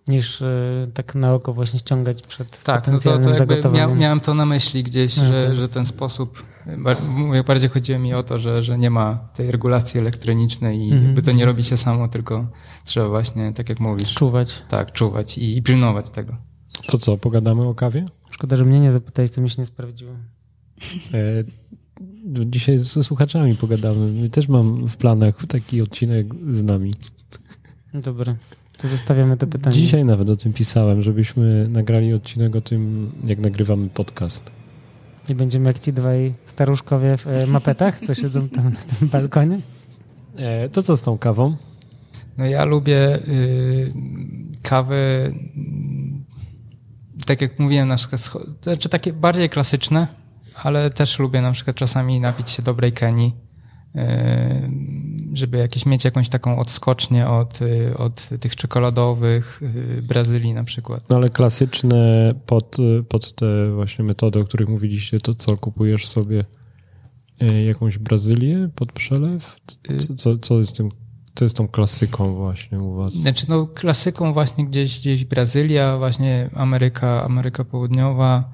S2: niż y, tak na oko właśnie ściągać przed
S5: tak, no to, to mia, miałem to na myśli gdzieś, no, że, tak. że ten sposób, bardziej chodziło mi o to, że, że nie ma tej regulacji elektronicznej i mhm. jakby to nie robi się samo, tylko trzeba właśnie, tak jak mówisz.
S2: Czuwać.
S5: Tak, czuwać i, i pilnować tego.
S1: To co, pogadamy o kawie?
S2: Szkoda, że mnie nie zapytałeś, co mi się nie sprawdziło.
S1: Dzisiaj ze słuchaczami pogadamy. My też mam w planach taki odcinek z nami.
S2: Dobra, to zostawiamy to pytanie.
S1: Dzisiaj nawet o tym pisałem, żebyśmy nagrali odcinek o tym, jak nagrywamy podcast.
S2: Nie będziemy jak ci dwaj staruszkowie w e, mapetach, co siedzą tam na tym balkonie?
S1: E, to co z tą kawą?
S5: No ja lubię y, kawy, tak jak mówiłem, na przykład, znaczy takie bardziej klasyczne, ale też lubię na przykład czasami napić się dobrej Kenii, y, żeby jakieś mieć jakąś taką odskocznię od, y, od tych czekoladowych y, Brazylii na przykład.
S1: No ale klasyczne pod, pod te właśnie metody, o których mówiliście, to co, kupujesz sobie jakąś Brazylię pod przelew? Co, co, co jest tym to jest tą klasyką właśnie u was?
S5: Znaczy no klasyką właśnie gdzieś, gdzieś Brazylia, właśnie Ameryka, Ameryka Południowa,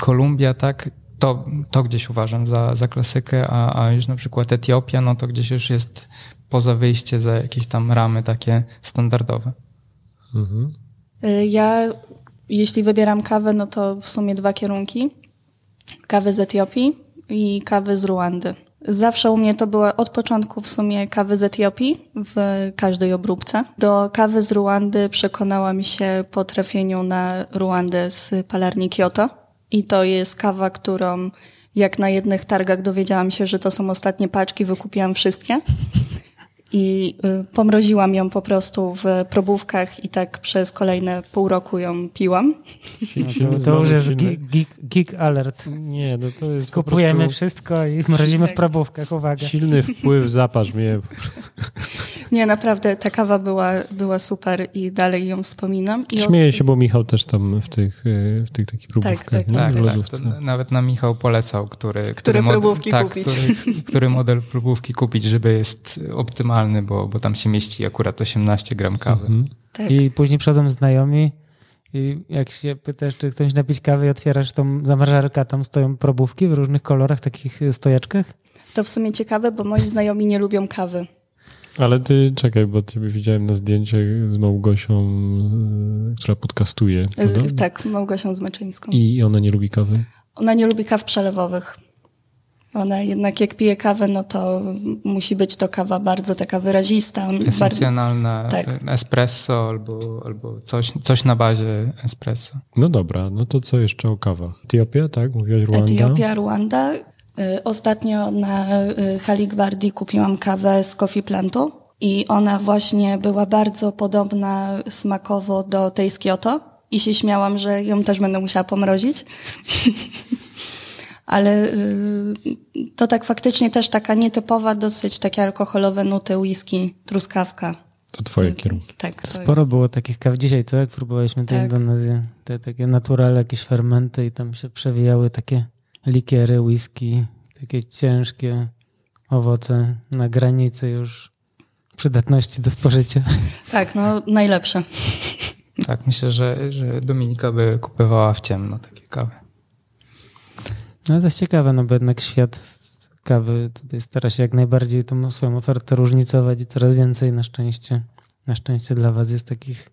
S5: Kolumbia, tak? To, to gdzieś uważam za, za klasykę, a, a już na przykład Etiopia, no to gdzieś już jest poza wyjście za jakieś tam ramy takie standardowe.
S4: Mhm. Y, ja, jeśli wybieram kawę, no to w sumie dwa kierunki. Kawy z Etiopii i kawy z Ruandy. Zawsze u mnie to były od początku w sumie kawy z Etiopii w każdej obróbce. Do kawy z Ruandy przekonałam się po trafieniu na Ruandę z palarni Kyoto. I to jest kawa, którą jak na jednych targach dowiedziałam się, że to są ostatnie paczki, wykupiłam wszystkie i y, pomroziłam ją po prostu w probówkach i tak przez kolejne pół roku ją piłam.
S2: No to, to już jest geek, geek, alert.
S1: Nie, no to jest
S2: Kupujemy wszystko i mrozimy w probówkach, uwaga.
S1: Silny wpływ, zapasz mnie.
S4: Nie, naprawdę ta kawa była, była super i dalej ją wspominam. I
S1: Śmieję się, bo Michał też tam w tych, y, w tych takich próbówkach. Tak,
S5: tak, tak, tak Nawet na Michał polecał, który, który,
S4: który próbówki
S5: tak,
S4: kupić.
S5: Który, który model próbówki kupić, żeby jest optymalny bo, bo tam się mieści akurat 18 gram kawy. Mhm.
S2: Tak. I później przychodzą znajomi i jak się pytasz, czy chcesz napić kawy i otwierasz tą zamrażarkę, tam stoją probówki w różnych kolorach, takich stojaczkach?
S4: To w sumie ciekawe, bo moi znajomi nie lubią kawy.
S1: Ale ty czekaj, bo ciebie widziałem na zdjęciach z Małgosią, która podcastuje.
S4: Z, tak, Małgosią Zmeczyńską.
S1: I ona nie lubi kawy?
S4: Ona nie lubi kaw przelewowych. Ona jednak jak pije kawę, no to musi być to kawa bardzo taka wyrazista.
S5: Esencjonalna, tak. espresso albo, albo coś, coś na bazie espresso.
S1: No dobra, no to co jeszcze o kawach? Etiopia, tak? Mówiłaś Rwanda?
S4: Etiopia, Rwanda. Y, ostatnio na y, Hali Gwardii kupiłam kawę z Coffee Plantu i ona właśnie była bardzo podobna smakowo do tej z Kyoto i się śmiałam, że ją też będę musiała pomrozić. ale y, to tak faktycznie też taka nietypowa, dosyć takie alkoholowe nuty whisky, truskawka.
S1: To twoje kierunki.
S2: Tak. Sporo było takich kaw dzisiaj, co? Jak próbowaliśmy tę tak. Indonezję. Te takie naturalne jakieś fermenty i tam się przewijały takie likiery, whisky, takie ciężkie owoce na granicy już przydatności do spożycia.
S4: Tak, no najlepsze.
S5: Tak, myślę, że, że Dominika by kupowała w ciemno takie kawy.
S2: No to jest ciekawe, no bo jednak świat kawy tutaj stara się jak najbardziej tą swoją ofertę różnicować i coraz więcej na szczęście. Na szczęście dla was jest takich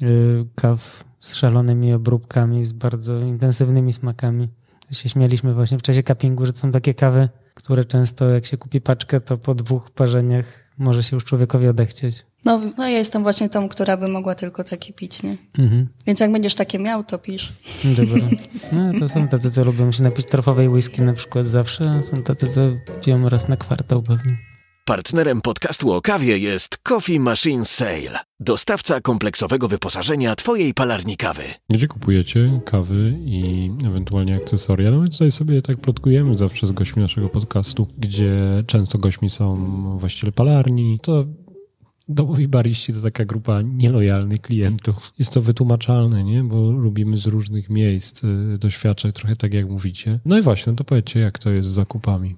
S2: yy, kaw z szalonymi obróbkami, z bardzo intensywnymi smakami. Się śmialiśmy właśnie w czasie cuppingu, że to są takie kawy, które często jak się kupi paczkę, to po dwóch parzeniach może się już człowiekowi odechcieć.
S4: No, no ja jestem właśnie tą, która by mogła tylko takie pić, nie? Mhm. Więc jak będziesz takie miał, to pisz.
S2: Dobra. No to są tacy, co lubią się napić torfowej whisky na przykład zawsze, a są tacy, co piją raz na kwartał pewnie.
S3: Partnerem podcastu o kawie jest Coffee Machine Sale, dostawca kompleksowego wyposażenia Twojej palarni kawy.
S1: Gdzie kupujecie kawy i ewentualnie akcesoria? No my tutaj sobie tak plotkujemy zawsze z gośćmi naszego podcastu, gdzie często gośćmi są właściciele palarni. To Domowi bariści to taka grupa nielojalnych klientów. Jest to wytłumaczalne, nie? Bo lubimy z różnych miejsc y, doświadczać, trochę tak jak mówicie. No i właśnie, no to powiedzcie, jak to jest z zakupami.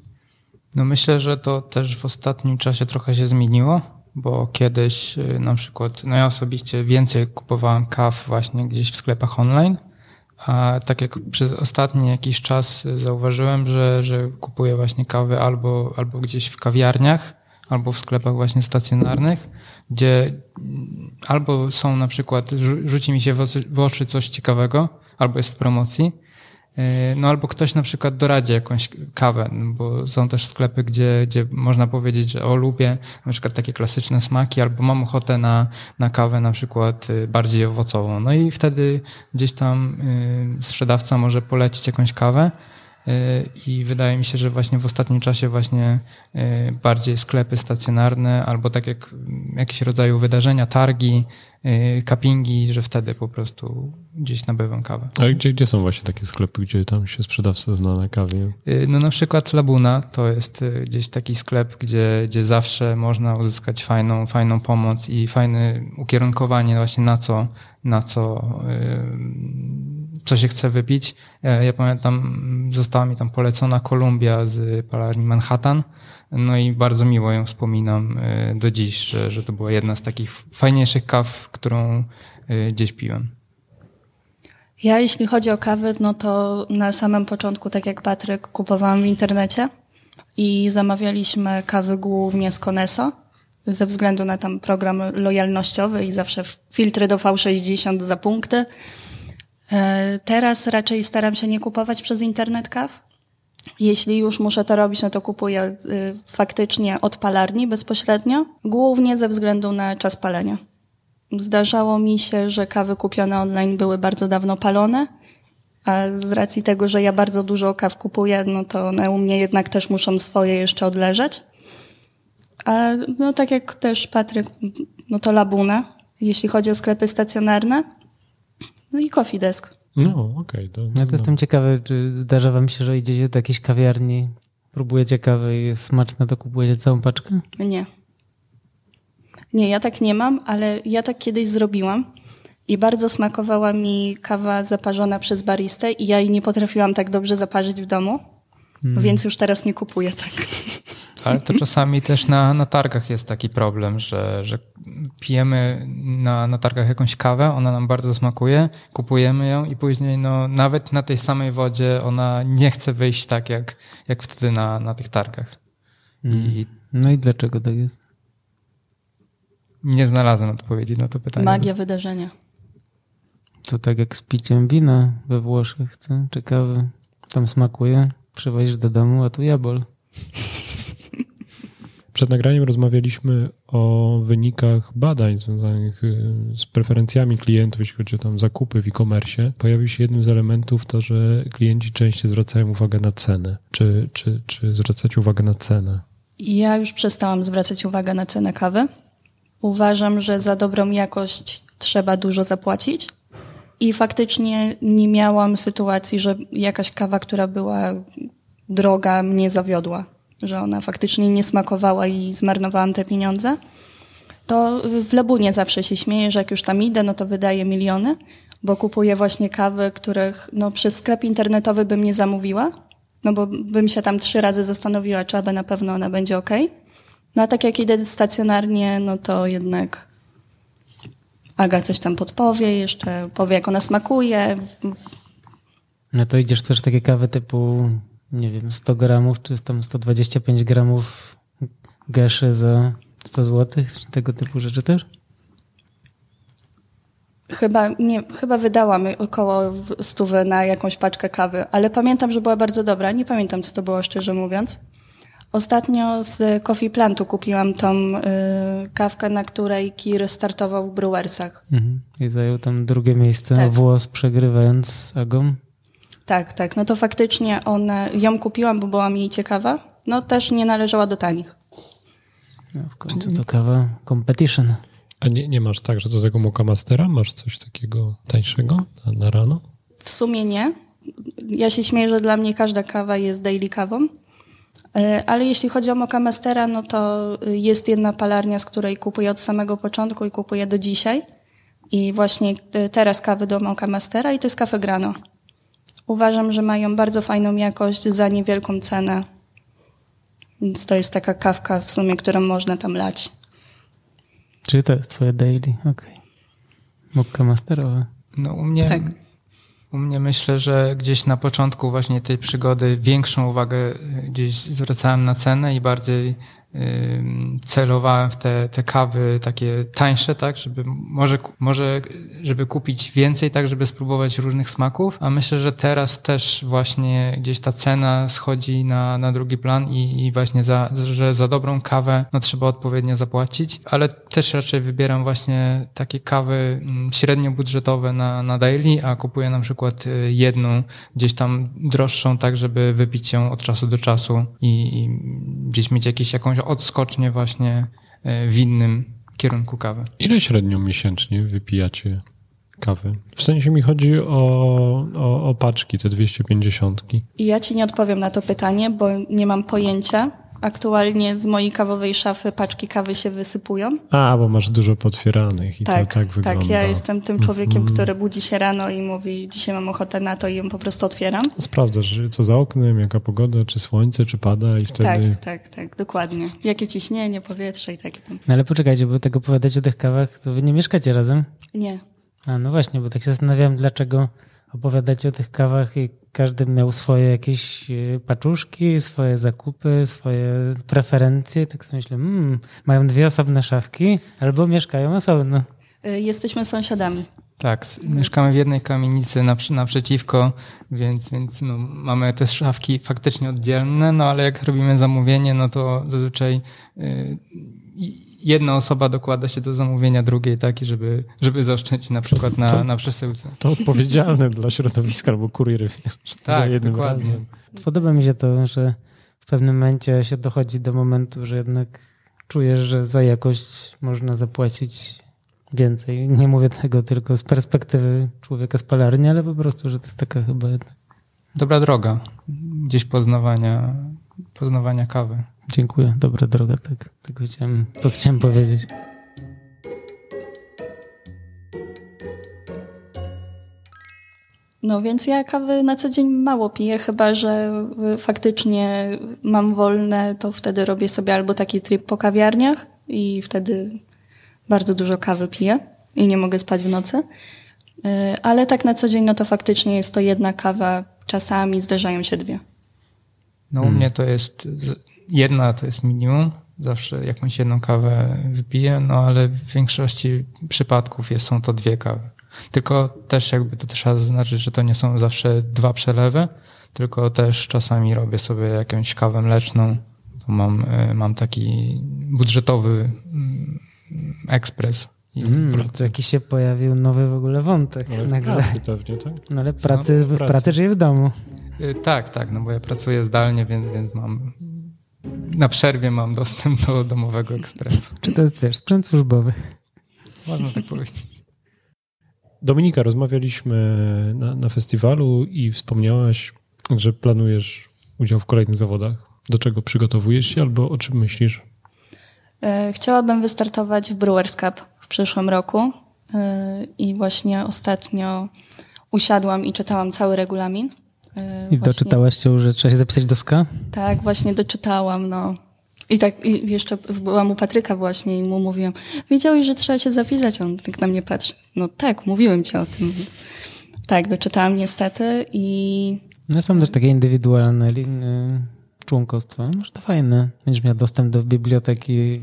S5: No myślę, że to też w ostatnim czasie trochę się zmieniło, bo kiedyś y, na przykład, no ja osobiście więcej kupowałem kaw właśnie gdzieś w sklepach online, a tak jak przez ostatni jakiś czas zauważyłem, że, że kupuję właśnie kawy albo, albo gdzieś w kawiarniach, albo w sklepach właśnie stacjonarnych, gdzie albo są na przykład, rzuci mi się w oczy coś ciekawego, albo jest w promocji, no albo ktoś na przykład doradzi jakąś kawę, no bo są też sklepy, gdzie, gdzie można powiedzieć, że o lubię na przykład takie klasyczne smaki, albo mam ochotę na, na kawę na przykład y, bardziej owocową. No i wtedy gdzieś tam y, sprzedawca może polecić jakąś kawę, i wydaje mi się, że właśnie w ostatnim czasie właśnie e, bardziej sklepy stacjonarne albo tak jak jakieś rodzaju wydarzenia, targi, e, cuppingi, że wtedy po prostu gdzieś nabywam kawę.
S1: A gdzie, gdzie są właśnie takie sklepy, gdzie tam się sprzedawca zna na kawie?
S5: E, no na przykład Labuna to jest gdzieś taki sklep, gdzie, gdzie zawsze można uzyskać fajną, fajną pomoc i fajne ukierunkowanie właśnie na co, na co co się chce wypić. Ja pamiętam, została mi tam polecona Kolumbia z palarni Manhattan. No i bardzo miło ją wspominam e, do dziś, że, że to była jedna z takich fajniejszych kaw, którą e, gdzieś piłem.
S4: Ja, jeśli chodzi o kawy, no to na samym początku, tak jak Patryk, kupowałam w internecie i zamawialiśmy kawy głównie z Koneso, ze względu na tam program lojalnościowy i zawsze filtry do V60 za punkty. E, teraz raczej staram się nie kupować przez internet kaw. Jeśli już muszę to robić, no to kupuję e, faktycznie od palarni bezpośrednio, głównie ze względu na czas palenia. Zdarzało mi się, że kawy kupione online były bardzo dawno palone, a z racji tego, że ja bardzo dużo kaw kupuję, no to one u mnie jednak też muszą swoje jeszcze odleżeć. A no tak jak też Patryk, no to Labuna, jeśli chodzi o sklepy stacjonarne. No i coffee desk.
S1: No, okej. Okay,
S2: ja to jestem ciekawy, czy zdarza wam się, że idziecie do jakiejś kawiarni, próbujecie kawę i jest smaczne, to kupujecie całą paczkę?
S4: Nie. Nie, ja tak nie mam, ale ja tak kiedyś zrobiłam i bardzo smakowała mi kawa zaparzona przez baristę i ja jej nie potrafiłam tak dobrze zaparzyć w domu, hmm. więc już teraz nie kupuję tak.
S5: Ale to czasami też na, na targach jest taki problem, że, że pijemy na, na targach jakąś kawę, ona nam bardzo smakuje, kupujemy ją i później no, nawet na tej samej wodzie ona nie chce wyjść tak, jak, jak wtedy na, na tych targach.
S2: I... Mm. No i dlaczego tak jest?
S5: Nie znalazłem odpowiedzi na to pytanie.
S4: Magia wydarzenia.
S2: To tak jak z piciem wina we Włoszech, co? Czy kawy tam smakuje, przywozisz do domu, a tu jabol.
S1: Przed nagraniem rozmawialiśmy o wynikach badań związanych y, z preferencjami klientów, jeśli chodzi o tam zakupy w e-commerce. Pojawił się jednym z elementów to, że klienci częściej zwracają uwagę na cenę. Czy, czy, czy zwracać uwagę na cenę?
S4: Ja już przestałam zwracać uwagę na cenę kawy. Uważam, że za dobrą jakość trzeba dużo zapłacić. I faktycznie nie miałam sytuacji, że jakaś kawa, która była droga, mnie zawiodła że ona faktycznie nie smakowała i zmarnowałam te pieniądze, to w Lebunie zawsze się śmieję, że jak już tam idę, no to wydaję miliony, bo kupuję właśnie kawy, których no, przez sklep internetowy bym nie zamówiła, no bo bym się tam trzy razy zastanowiła, czy aby na pewno ona będzie ok. No a tak jak idę stacjonarnie, no to jednak Aga coś tam podpowie, jeszcze powie, jak ona smakuje.
S2: No to idziesz też takie kawy typu nie wiem, 100 gramów, czy tam 125 gramów geszy za 100 zł, tego typu rzeczy też?
S4: Chyba, nie, chyba wydałam około stówy na jakąś paczkę kawy, ale pamiętam, że była bardzo dobra. Nie pamiętam, co to było, szczerze mówiąc. Ostatnio z Coffee Plantu kupiłam tą y, kawkę, na której Kir startował w Brewersach. Mhm.
S2: I zajął tam drugie miejsce, tak. włos przegrywając z Agą.
S4: Tak, tak. No to faktycznie ona, ją kupiłam, bo była mi ciekawa. No też nie należała do tanich.
S2: No, w końcu to kawa competition.
S1: A nie, nie masz tak, że do tego Moka Mastera masz coś takiego tańszego na, na rano?
S4: W sumie nie. Ja się śmieję, że dla mnie każda kawa jest daily kawą. E, ale jeśli chodzi o Moka Mastera, no to jest jedna palarnia, z której kupuję od samego początku i kupuję do dzisiaj. I właśnie teraz kawy do Moka Mastera i to jest kafe Grano. Uważam, że mają bardzo fajną jakość za niewielką cenę. Więc to jest taka kawka w sumie, którą można tam lać.
S2: Czyli to jest twoje daily, okej. Okay. Mokka masterowa.
S5: No u mnie,
S4: Tak.
S5: u mnie myślę, że gdzieś na początku właśnie tej przygody większą uwagę gdzieś zwracałem na cenę i bardziej celowałem w te, te kawy takie tańsze, tak, żeby może, może żeby kupić więcej, tak, żeby spróbować różnych smaków, a myślę, że teraz też właśnie gdzieś ta cena schodzi na, na drugi plan i, i właśnie za, że za dobrą kawę no, trzeba odpowiednio zapłacić, ale też raczej wybieram właśnie takie kawy mm, średnio budżetowe na, na daily, a kupuję na przykład y, jedną gdzieś tam droższą, tak żeby wypić ją od czasu do czasu i, i gdzieś mieć jakiś, jakąś odskocznię właśnie y, w innym kierunku kawy.
S1: Ile średnio miesięcznie wypijacie kawy? W sensie mi chodzi o, o, o paczki, te 250.
S4: I ja ci nie odpowiem na to pytanie, bo nie mam pojęcia. Aktualnie z mojej kawowej szafy paczki kawy się wysypują.
S1: A, bo masz dużo potwieranych i
S4: tak,
S1: to tak wygląda.
S4: tak. Ja jestem tym człowiekiem,
S1: Mhm.
S4: który budzi się rano i mówi, dzisiaj mam ochotę na to i ją po prostu otwieram.
S1: Sprawdzasz, co za oknem, jaka pogoda, czy słońce, czy pada i wtedy...
S4: Tak, tak, tak, dokładnie. Jakie ciśnienie, powietrze i takie tam.
S2: No ale poczekajcie, bo tak opowiadacie o tych kawach, to wy nie mieszkacie razem?
S4: Nie.
S2: A no właśnie, bo tak się zastanawiałem, dlaczego opowiadacie o tych kawach i każdy miał swoje jakieś e, paczuszki, swoje zakupy, swoje preferencje. Tak sobie myślę, hmm, mają dwie osobne szafki albo mieszkają osobno.
S4: Y, Jesteśmy sąsiadami.
S5: Tak, mieszkamy w jednej kamienicy naprzy, naprzeciwko, więc, więc no, mamy te szafki faktycznie oddzielne, no ale jak robimy zamówienie, no to zazwyczaj y, i- jedna osoba dokłada się do zamówienia drugiej, tak, i żeby, żeby zaoszczędzić na przykład na,
S1: To-
S5: na przesyłce.
S1: To odpowiedzialne dla środowiska albo kurier, wiesz, za
S5: Tak,
S1: jednym
S5: dokładnie.
S1: razem.
S2: Podoba mi się to, że w pewnym momencie się dochodzi do momentu, że jednak czujesz, że za jakość można zapłacić więcej. Nie mówię tego tylko z perspektywy człowieka z palarni, ale po prostu, że to jest taka chyba jednak.
S5: Dobra droga gdzieś poznawania, poznawania kawy.
S2: Dziękuję, dobra droga, tak. Tylko chciałem, to chciałem powiedzieć.
S4: No więc ja kawy na co dzień mało piję, chyba że y, faktycznie mam wolne, to wtedy robię sobie albo taki trip po kawiarniach i wtedy bardzo dużo kawy piję i nie mogę spać w nocy. Y, Ale tak na co dzień, no to faktycznie jest to jedna kawa, czasami zdarzają się dwie.
S5: No u mnie to jest jedna to jest minimum. Zawsze jakąś jedną kawę wypiję, no ale w większości przypadków jest, są to dwie kawy. Tylko też jakby to trzeba zaznaczyć, że to nie są zawsze dwa przelewy, tylko też czasami robię sobie jakąś kawę mleczną. Mam, y, mam taki budżetowy mm, ekspres.
S2: Mm, to jakiś się pojawił nowy w ogóle wątek.
S1: Ale
S2: Nagle.
S1: pracy pewnie, tak?
S2: No ale pracy,
S1: w
S2: w
S1: pracy.
S2: pracy, czyli w domu.
S5: Y, Tak, tak, no bo ja pracuję zdalnie, więc, więc mam na przerwie mam dostęp do domowego ekspresu.
S2: Czy to jest, wiesz, sprzęt służbowy?
S5: Można tak powiedzieć.
S1: Dominika, rozmawialiśmy na, na festiwalu i wspomniałaś, że planujesz udział w kolejnych zawodach. Do czego przygotowujesz się albo o czym myślisz?
S4: E, Chciałabym wystartować w Brewers Cup w przyszłym roku e, i właśnie ostatnio usiadłam i czytałam cały regulamin. E,
S2: I
S4: właśnie-
S2: doczytałaś się, że trzeba się zapisać do SKA?
S4: Tak, właśnie doczytałam, no. I tak i jeszcze byłam u Patryka właśnie i mu mówiłam, wiedziałeś, że trzeba się zapisać? On tak na mnie patrzy. No tak, mówiłem ci o tym. Więc... Tak, doczytałam niestety i
S2: No są też takie indywidualne y, członkostwa. Może to fajne. Będziesz miał dostęp do biblioteki,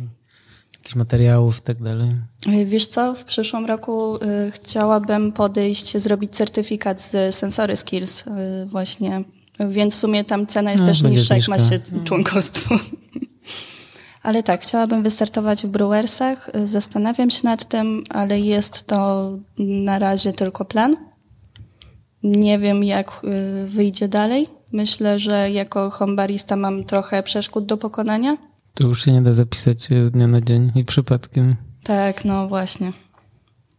S2: jakichś materiałów i tak dalej.
S4: y, wiesz co, w przyszłym roku y, chciałabym podejść, zrobić certyfikat z Sensory Skills y, właśnie, więc w sumie tam cena jest
S2: No,
S4: też niższa, jak ma się
S2: zniżka.
S4: członkostwo. Ale tak, chciałabym wystartować w Brewersach. Zastanawiam się nad tym, ale jest to na razie tylko plan. Nie wiem, jak wyjdzie dalej. Myślę, że jako homebarista mam trochę przeszkód do pokonania.
S2: To już się nie da zapisać się z dnia na dzień i przypadkiem.
S4: Tak, no właśnie.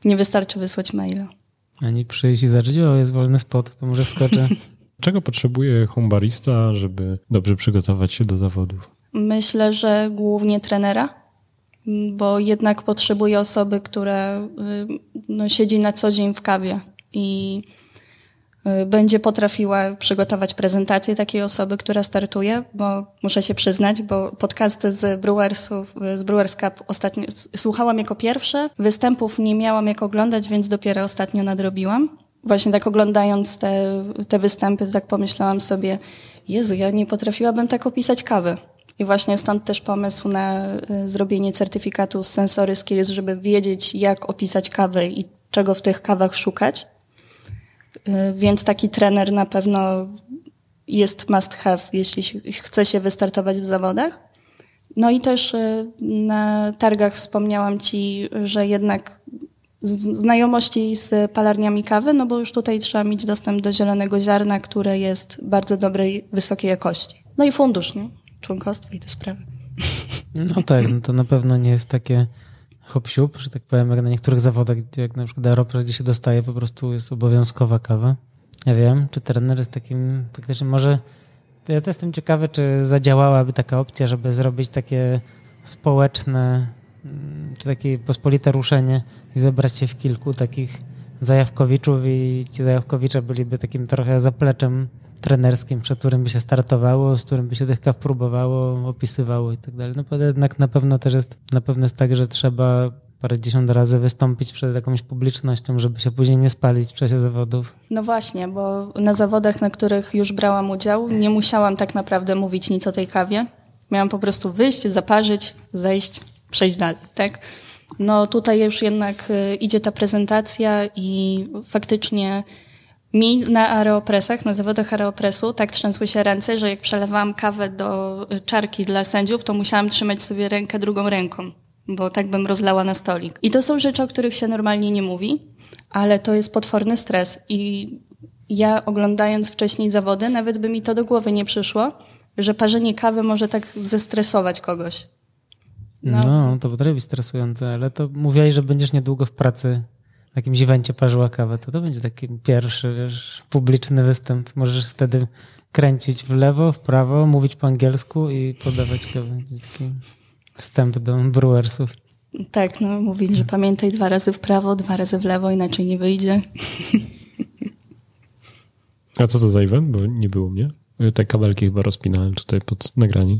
S4: Nie wystarczy wysłać maila.
S2: Ani przyjść i zacząć, o jest wolny spot, to może wskoczę.
S1: Czego potrzebuje homebarista, żeby dobrze przygotować się do zawodów?
S4: Myślę, że głównie trenera, bo jednak potrzebuję osoby, która y, no, siedzi na co dzień w kawie i będzie potrafiła przygotować prezentację takiej osoby, która startuje, bo muszę się przyznać, bo podcasty z Brewersów, z Brewers Cup ostatnio słuchałam jako pierwsze, występów nie miałam jak oglądać, więc dopiero ostatnio nadrobiłam. Właśnie tak oglądając te, te występy, tak pomyślałam sobie, Jezu, ja nie potrafiłabym tak opisać kawy. I właśnie stąd też pomysł na y, zrobienie certyfikatu z Sensory Skills, żeby wiedzieć, jak opisać kawę i czego w tych kawach szukać. Y, więc taki trener na pewno jest must have, jeśli chce się wystartować w zawodach. No i też y, na targach wspomniałam Ci, że jednak znajomości z palarniami kawy, no bo już tutaj trzeba mieć dostęp do zielonego ziarna, które jest bardzo dobrej, wysokiej jakości. No i fundusz, nie? członkostwo i te sprawy.
S2: No tak, no to na pewno nie jest takie hop że tak powiem, jak na niektórych zawodach, jak na przykład Aeropres, gdzie się dostaje, po prostu jest obowiązkowa kawa. Ja wiem, czy trener jest takim, faktycznie może, ja też jestem ciekawy, czy zadziałałaby taka opcja, żeby zrobić takie społeczne, mm, czy takie pospolite ruszenie i zebrać się w kilku takich zajawkowiczów i ci zajawkowicze byliby takim trochę zapleczem trenerskim, przed którym by się startowało, z którym by się tych kaw próbowało, opisywało i tak dalej. No jednak na pewno też jest, na pewno jest tak, że trzeba parę dziesiąt razy wystąpić przed jakąś publicznością, żeby się później nie spalić w czasie zawodów.
S4: No właśnie, bo na zawodach, na których już brałam udział, nie musiałam tak naprawdę mówić nic o tej kawie. Miałam po prostu wyjść, zaparzyć, zejść, przejść dalej, tak? No tutaj już jednak y, idzie ta prezentacja i faktycznie mi na aeropresach, na zawodach aeropresu tak trzęsły się ręce, że jak przelewałam kawę do y, czarki dla sędziów, to musiałam trzymać sobie rękę drugą ręką, bo tak bym rozlała na stolik. I to są rzeczy, o których się normalnie nie mówi, ale to jest potworny stres i ja oglądając wcześniej zawody, nawet by mi to do głowy nie przyszło, że parzenie kawy może tak zestresować kogoś.
S2: No, no to potrafi być stresujące, ale to mówiłaś, że będziesz niedługo w pracy na jakimś evencie parzyła kawę, to to będzie taki pierwszy wiesz, publiczny występ. Możesz wtedy kręcić w lewo, w prawo, mówić po angielsku i podawać kawę. Taki wstęp do brewersów.
S4: Tak, no mówić, że pamiętaj dwa razy w prawo, dwa razy w lewo, inaczej nie wyjdzie.
S1: A co to za event? Bo nie było mnie. Te kabelki chyba rozpinałem tutaj pod nagranie.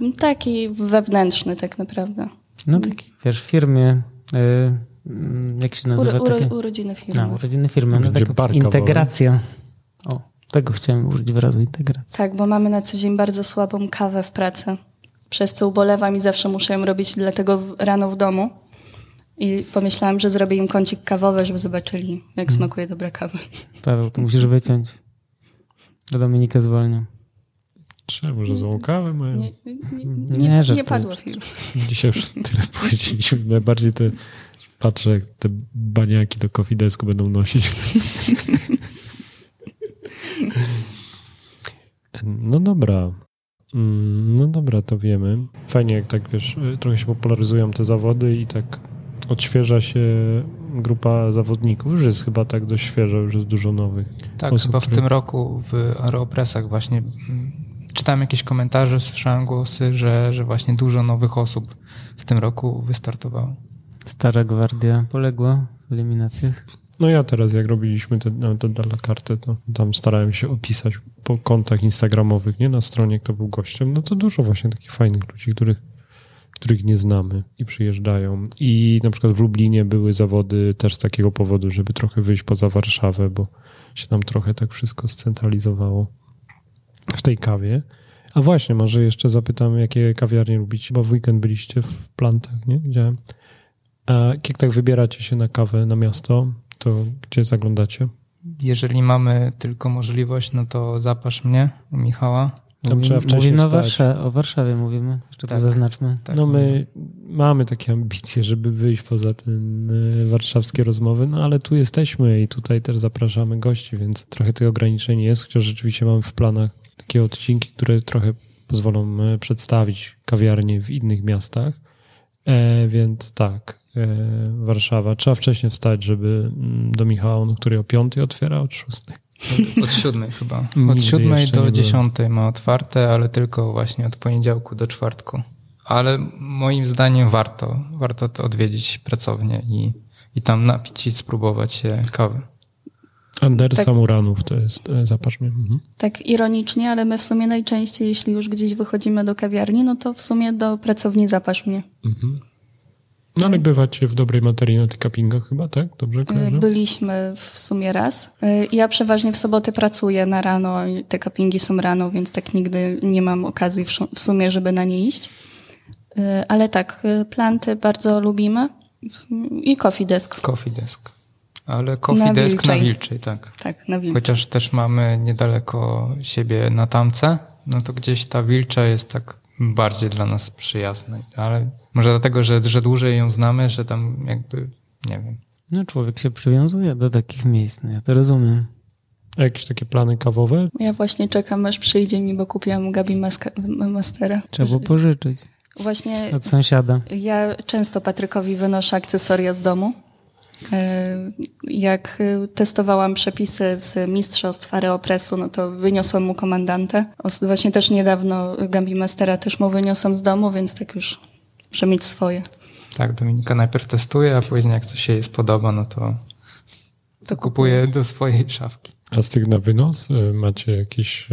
S4: Yy, taki wewnętrzny tak naprawdę.
S2: No taki, wiesz, w firmie yy, jak się nazywa?
S4: Uro, uro, urodziny firmy.
S2: No, urodziny firmy. No, taka integracja. O, tego chciałem użyć wyrazu integracja.
S4: Tak, bo mamy na co dzień bardzo słabą kawę w pracy, przez co ubolewam i zawsze muszę ją robić dlatego rano w domu. I pomyślałam, że zrobię im kącik kawowy, żeby zobaczyli, jak hmm. smakuje dobra kawa.
S2: Paweł, to musisz wyciąć. Do Dominikę zwolnię.
S1: Trzeba, może złą kawę mają.
S4: Nie, nie, nie, nie, nie padło film.
S1: Dzisiaj już tyle powiedzieliśmy. Najbardziej to Patrzę, jak te baniaki do kofidesku będą nosić. No dobra. Mm, no dobra, to wiemy. Fajnie, jak tak wiesz, trochę się popularyzują te zawody i tak odświeża się grupa zawodników. Już jest chyba tak dość świeżo, już jest dużo nowych.
S5: Tak, osób, chyba w które... tym roku w Aeropressach właśnie mm, czytałem jakieś komentarze, słyszałem głosy, że, że właśnie dużo nowych osób w tym roku wystartowało.
S2: Stara gwardia poległa w eliminacjach.
S1: No ja teraz, jak robiliśmy te, te karty, to tam starałem się opisać po kontach instagramowych, nie na stronie, kto był gościem. No to dużo właśnie takich fajnych ludzi, których, których nie znamy i przyjeżdżają. I na przykład w Lublinie były zawody też z takiego powodu, żeby trochę wyjść poza Warszawę, bo się tam trochę tak wszystko scentralizowało w tej kawie. A właśnie, może jeszcze zapytam, jakie kawiarnie lubicie, bo w weekend byliście w plantach, nie? Widziałem. A jak tak wybieracie się na kawę na miasto, to gdzie zaglądacie?
S5: Jeżeli mamy tylko możliwość, no to zapasz mnie, Michała.
S2: Wcześniej mówimy o, Warszawie, o Warszawie, mówimy, jeszcze tak, to zaznaczmy.
S1: Tak, no my mamy takie ambicje, żeby wyjść poza ten e, warszawskie rozmowy, no ale tu jesteśmy i tutaj też zapraszamy gości, więc trochę tych ograniczeń jest, chociaż rzeczywiście mamy w planach takie odcinki, które trochę pozwolą e, przedstawić kawiarnie w innych miastach, e, więc tak, Warszawa. Trzeba wcześniej wstać, żeby mm, do Michała, no, który o piątej otwiera, od szóstej.
S5: Od siódmej chyba. Od siódmej do dziesiątej ma otwarte, ale tylko właśnie od poniedziałku do czwartku. Ale moim zdaniem warto, warto to odwiedzić pracownię i, i tam napić i spróbować się kawy.
S1: Andersa
S4: Tak.
S1: Muranów to jest e, zapasz mnie. Mhm.
S4: Tak ironicznie, ale my w sumie najczęściej, jeśli już gdzieś wychodzimy do kawiarni, no to w sumie do pracowni zapasz mnie.
S1: Mhm. No ale bywacie w dobrej materii na tych cuppingach chyba, tak? Dobrze
S4: Y,
S1: kojarzę?
S4: Byliśmy w sumie raz. Y, Ja przeważnie w sobotę pracuję na rano, i te cuppingi są rano, więc tak nigdy nie mam okazji w sumie, żeby na nie iść. Y, Ale tak, planty bardzo lubimy i coffee desk.
S5: Coffee desk. Ale coffee
S4: Na
S5: desk na
S4: Wilczej.
S5: Wilczej, tak.
S4: Tak, na wilczy.
S5: Chociaż też mamy niedaleko siebie na tamce, no to gdzieś ta Wilcza jest tak bardziej dla nas przyjazna. Ale może dlatego, że, że dłużej ją znamy, że tam jakby, nie wiem.
S2: No człowiek się przywiązuje do takich miejsc, no ja to rozumiem.
S1: A jakieś takie plany kawowe?
S4: Ja właśnie czekam, aż przyjdzie mi, bo kupiłam Gabi Maska- Mastera.
S2: Trzeba było pożyczyć
S4: Właśnie
S2: od sąsiada.
S4: Ja często Patrykowi wynoszę akcesoria z domu. E, Jak e, testowałam przepisy z Mistrzostw Areopresu, no to wyniosłam mu komandantę. Właśnie też niedawno Gambi Mastera też mu wyniosłam z domu, więc tak już muszę mieć swoje.
S5: Tak, Dominika najpierw testuje, a później jak coś jej spodoba, no to,
S4: To
S5: kupuje do swojej szafki.
S1: A z tych na wynos e, macie jakieś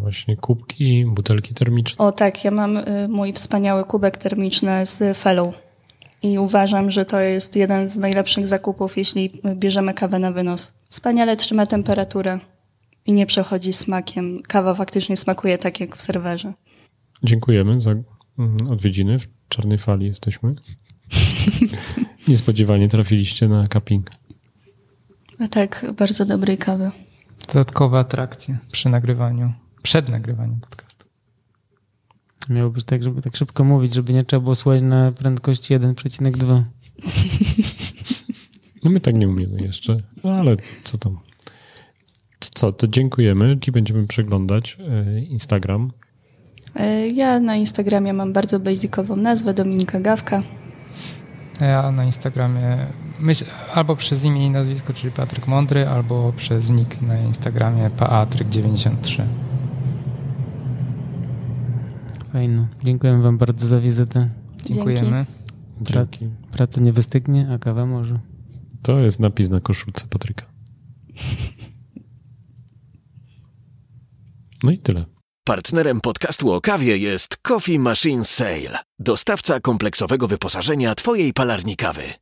S1: właśnie kubki, butelki termiczne?
S4: O tak, ja mam mój wspaniały kubek termiczny z Fellow. I uważam, że to jest jeden z najlepszych zakupów, jeśli bierzemy kawę na wynos. Wspaniale trzyma temperaturę i nie przechodzi smakiem. Kawa faktycznie smakuje tak jak w serwerze.
S1: Dziękujemy za mm, odwiedziny. W czarnej fali jesteśmy. Niespodziewanie trafiliście na cupping.
S4: A tak, bardzo dobrej kawy.
S5: Dodatkowe atrakcje przy nagrywaniu, przed nagrywaniem podcastu.
S2: Miało być tak, żeby tak szybko mówić, żeby nie trzeba było słuchać na prędkości 1,2.
S1: No my tak nie umiemy jeszcze, no ale co tam. To co, to dziękujemy i będziemy przeglądać e, Instagram.
S4: E, Ja na Instagramie mam bardzo basicową nazwę, Dominika Gawka.
S5: A Ja na Instagramie myśl, albo przez imię i nazwisko, czyli Patryk Mądry, albo przez nick na Instagramie paatryk93.
S2: Fajno. Dziękuję wam bardzo za wizytę.
S5: Dziękujemy.
S1: Dzięki.
S2: Praca nie wystygnie, a kawa może.
S1: To jest napis na koszulce Patryka. No i tyle.
S3: Partnerem podcastu o kawie jest Coffee Machine Sale, dostawca kompleksowego wyposażenia Twojej palarni kawy.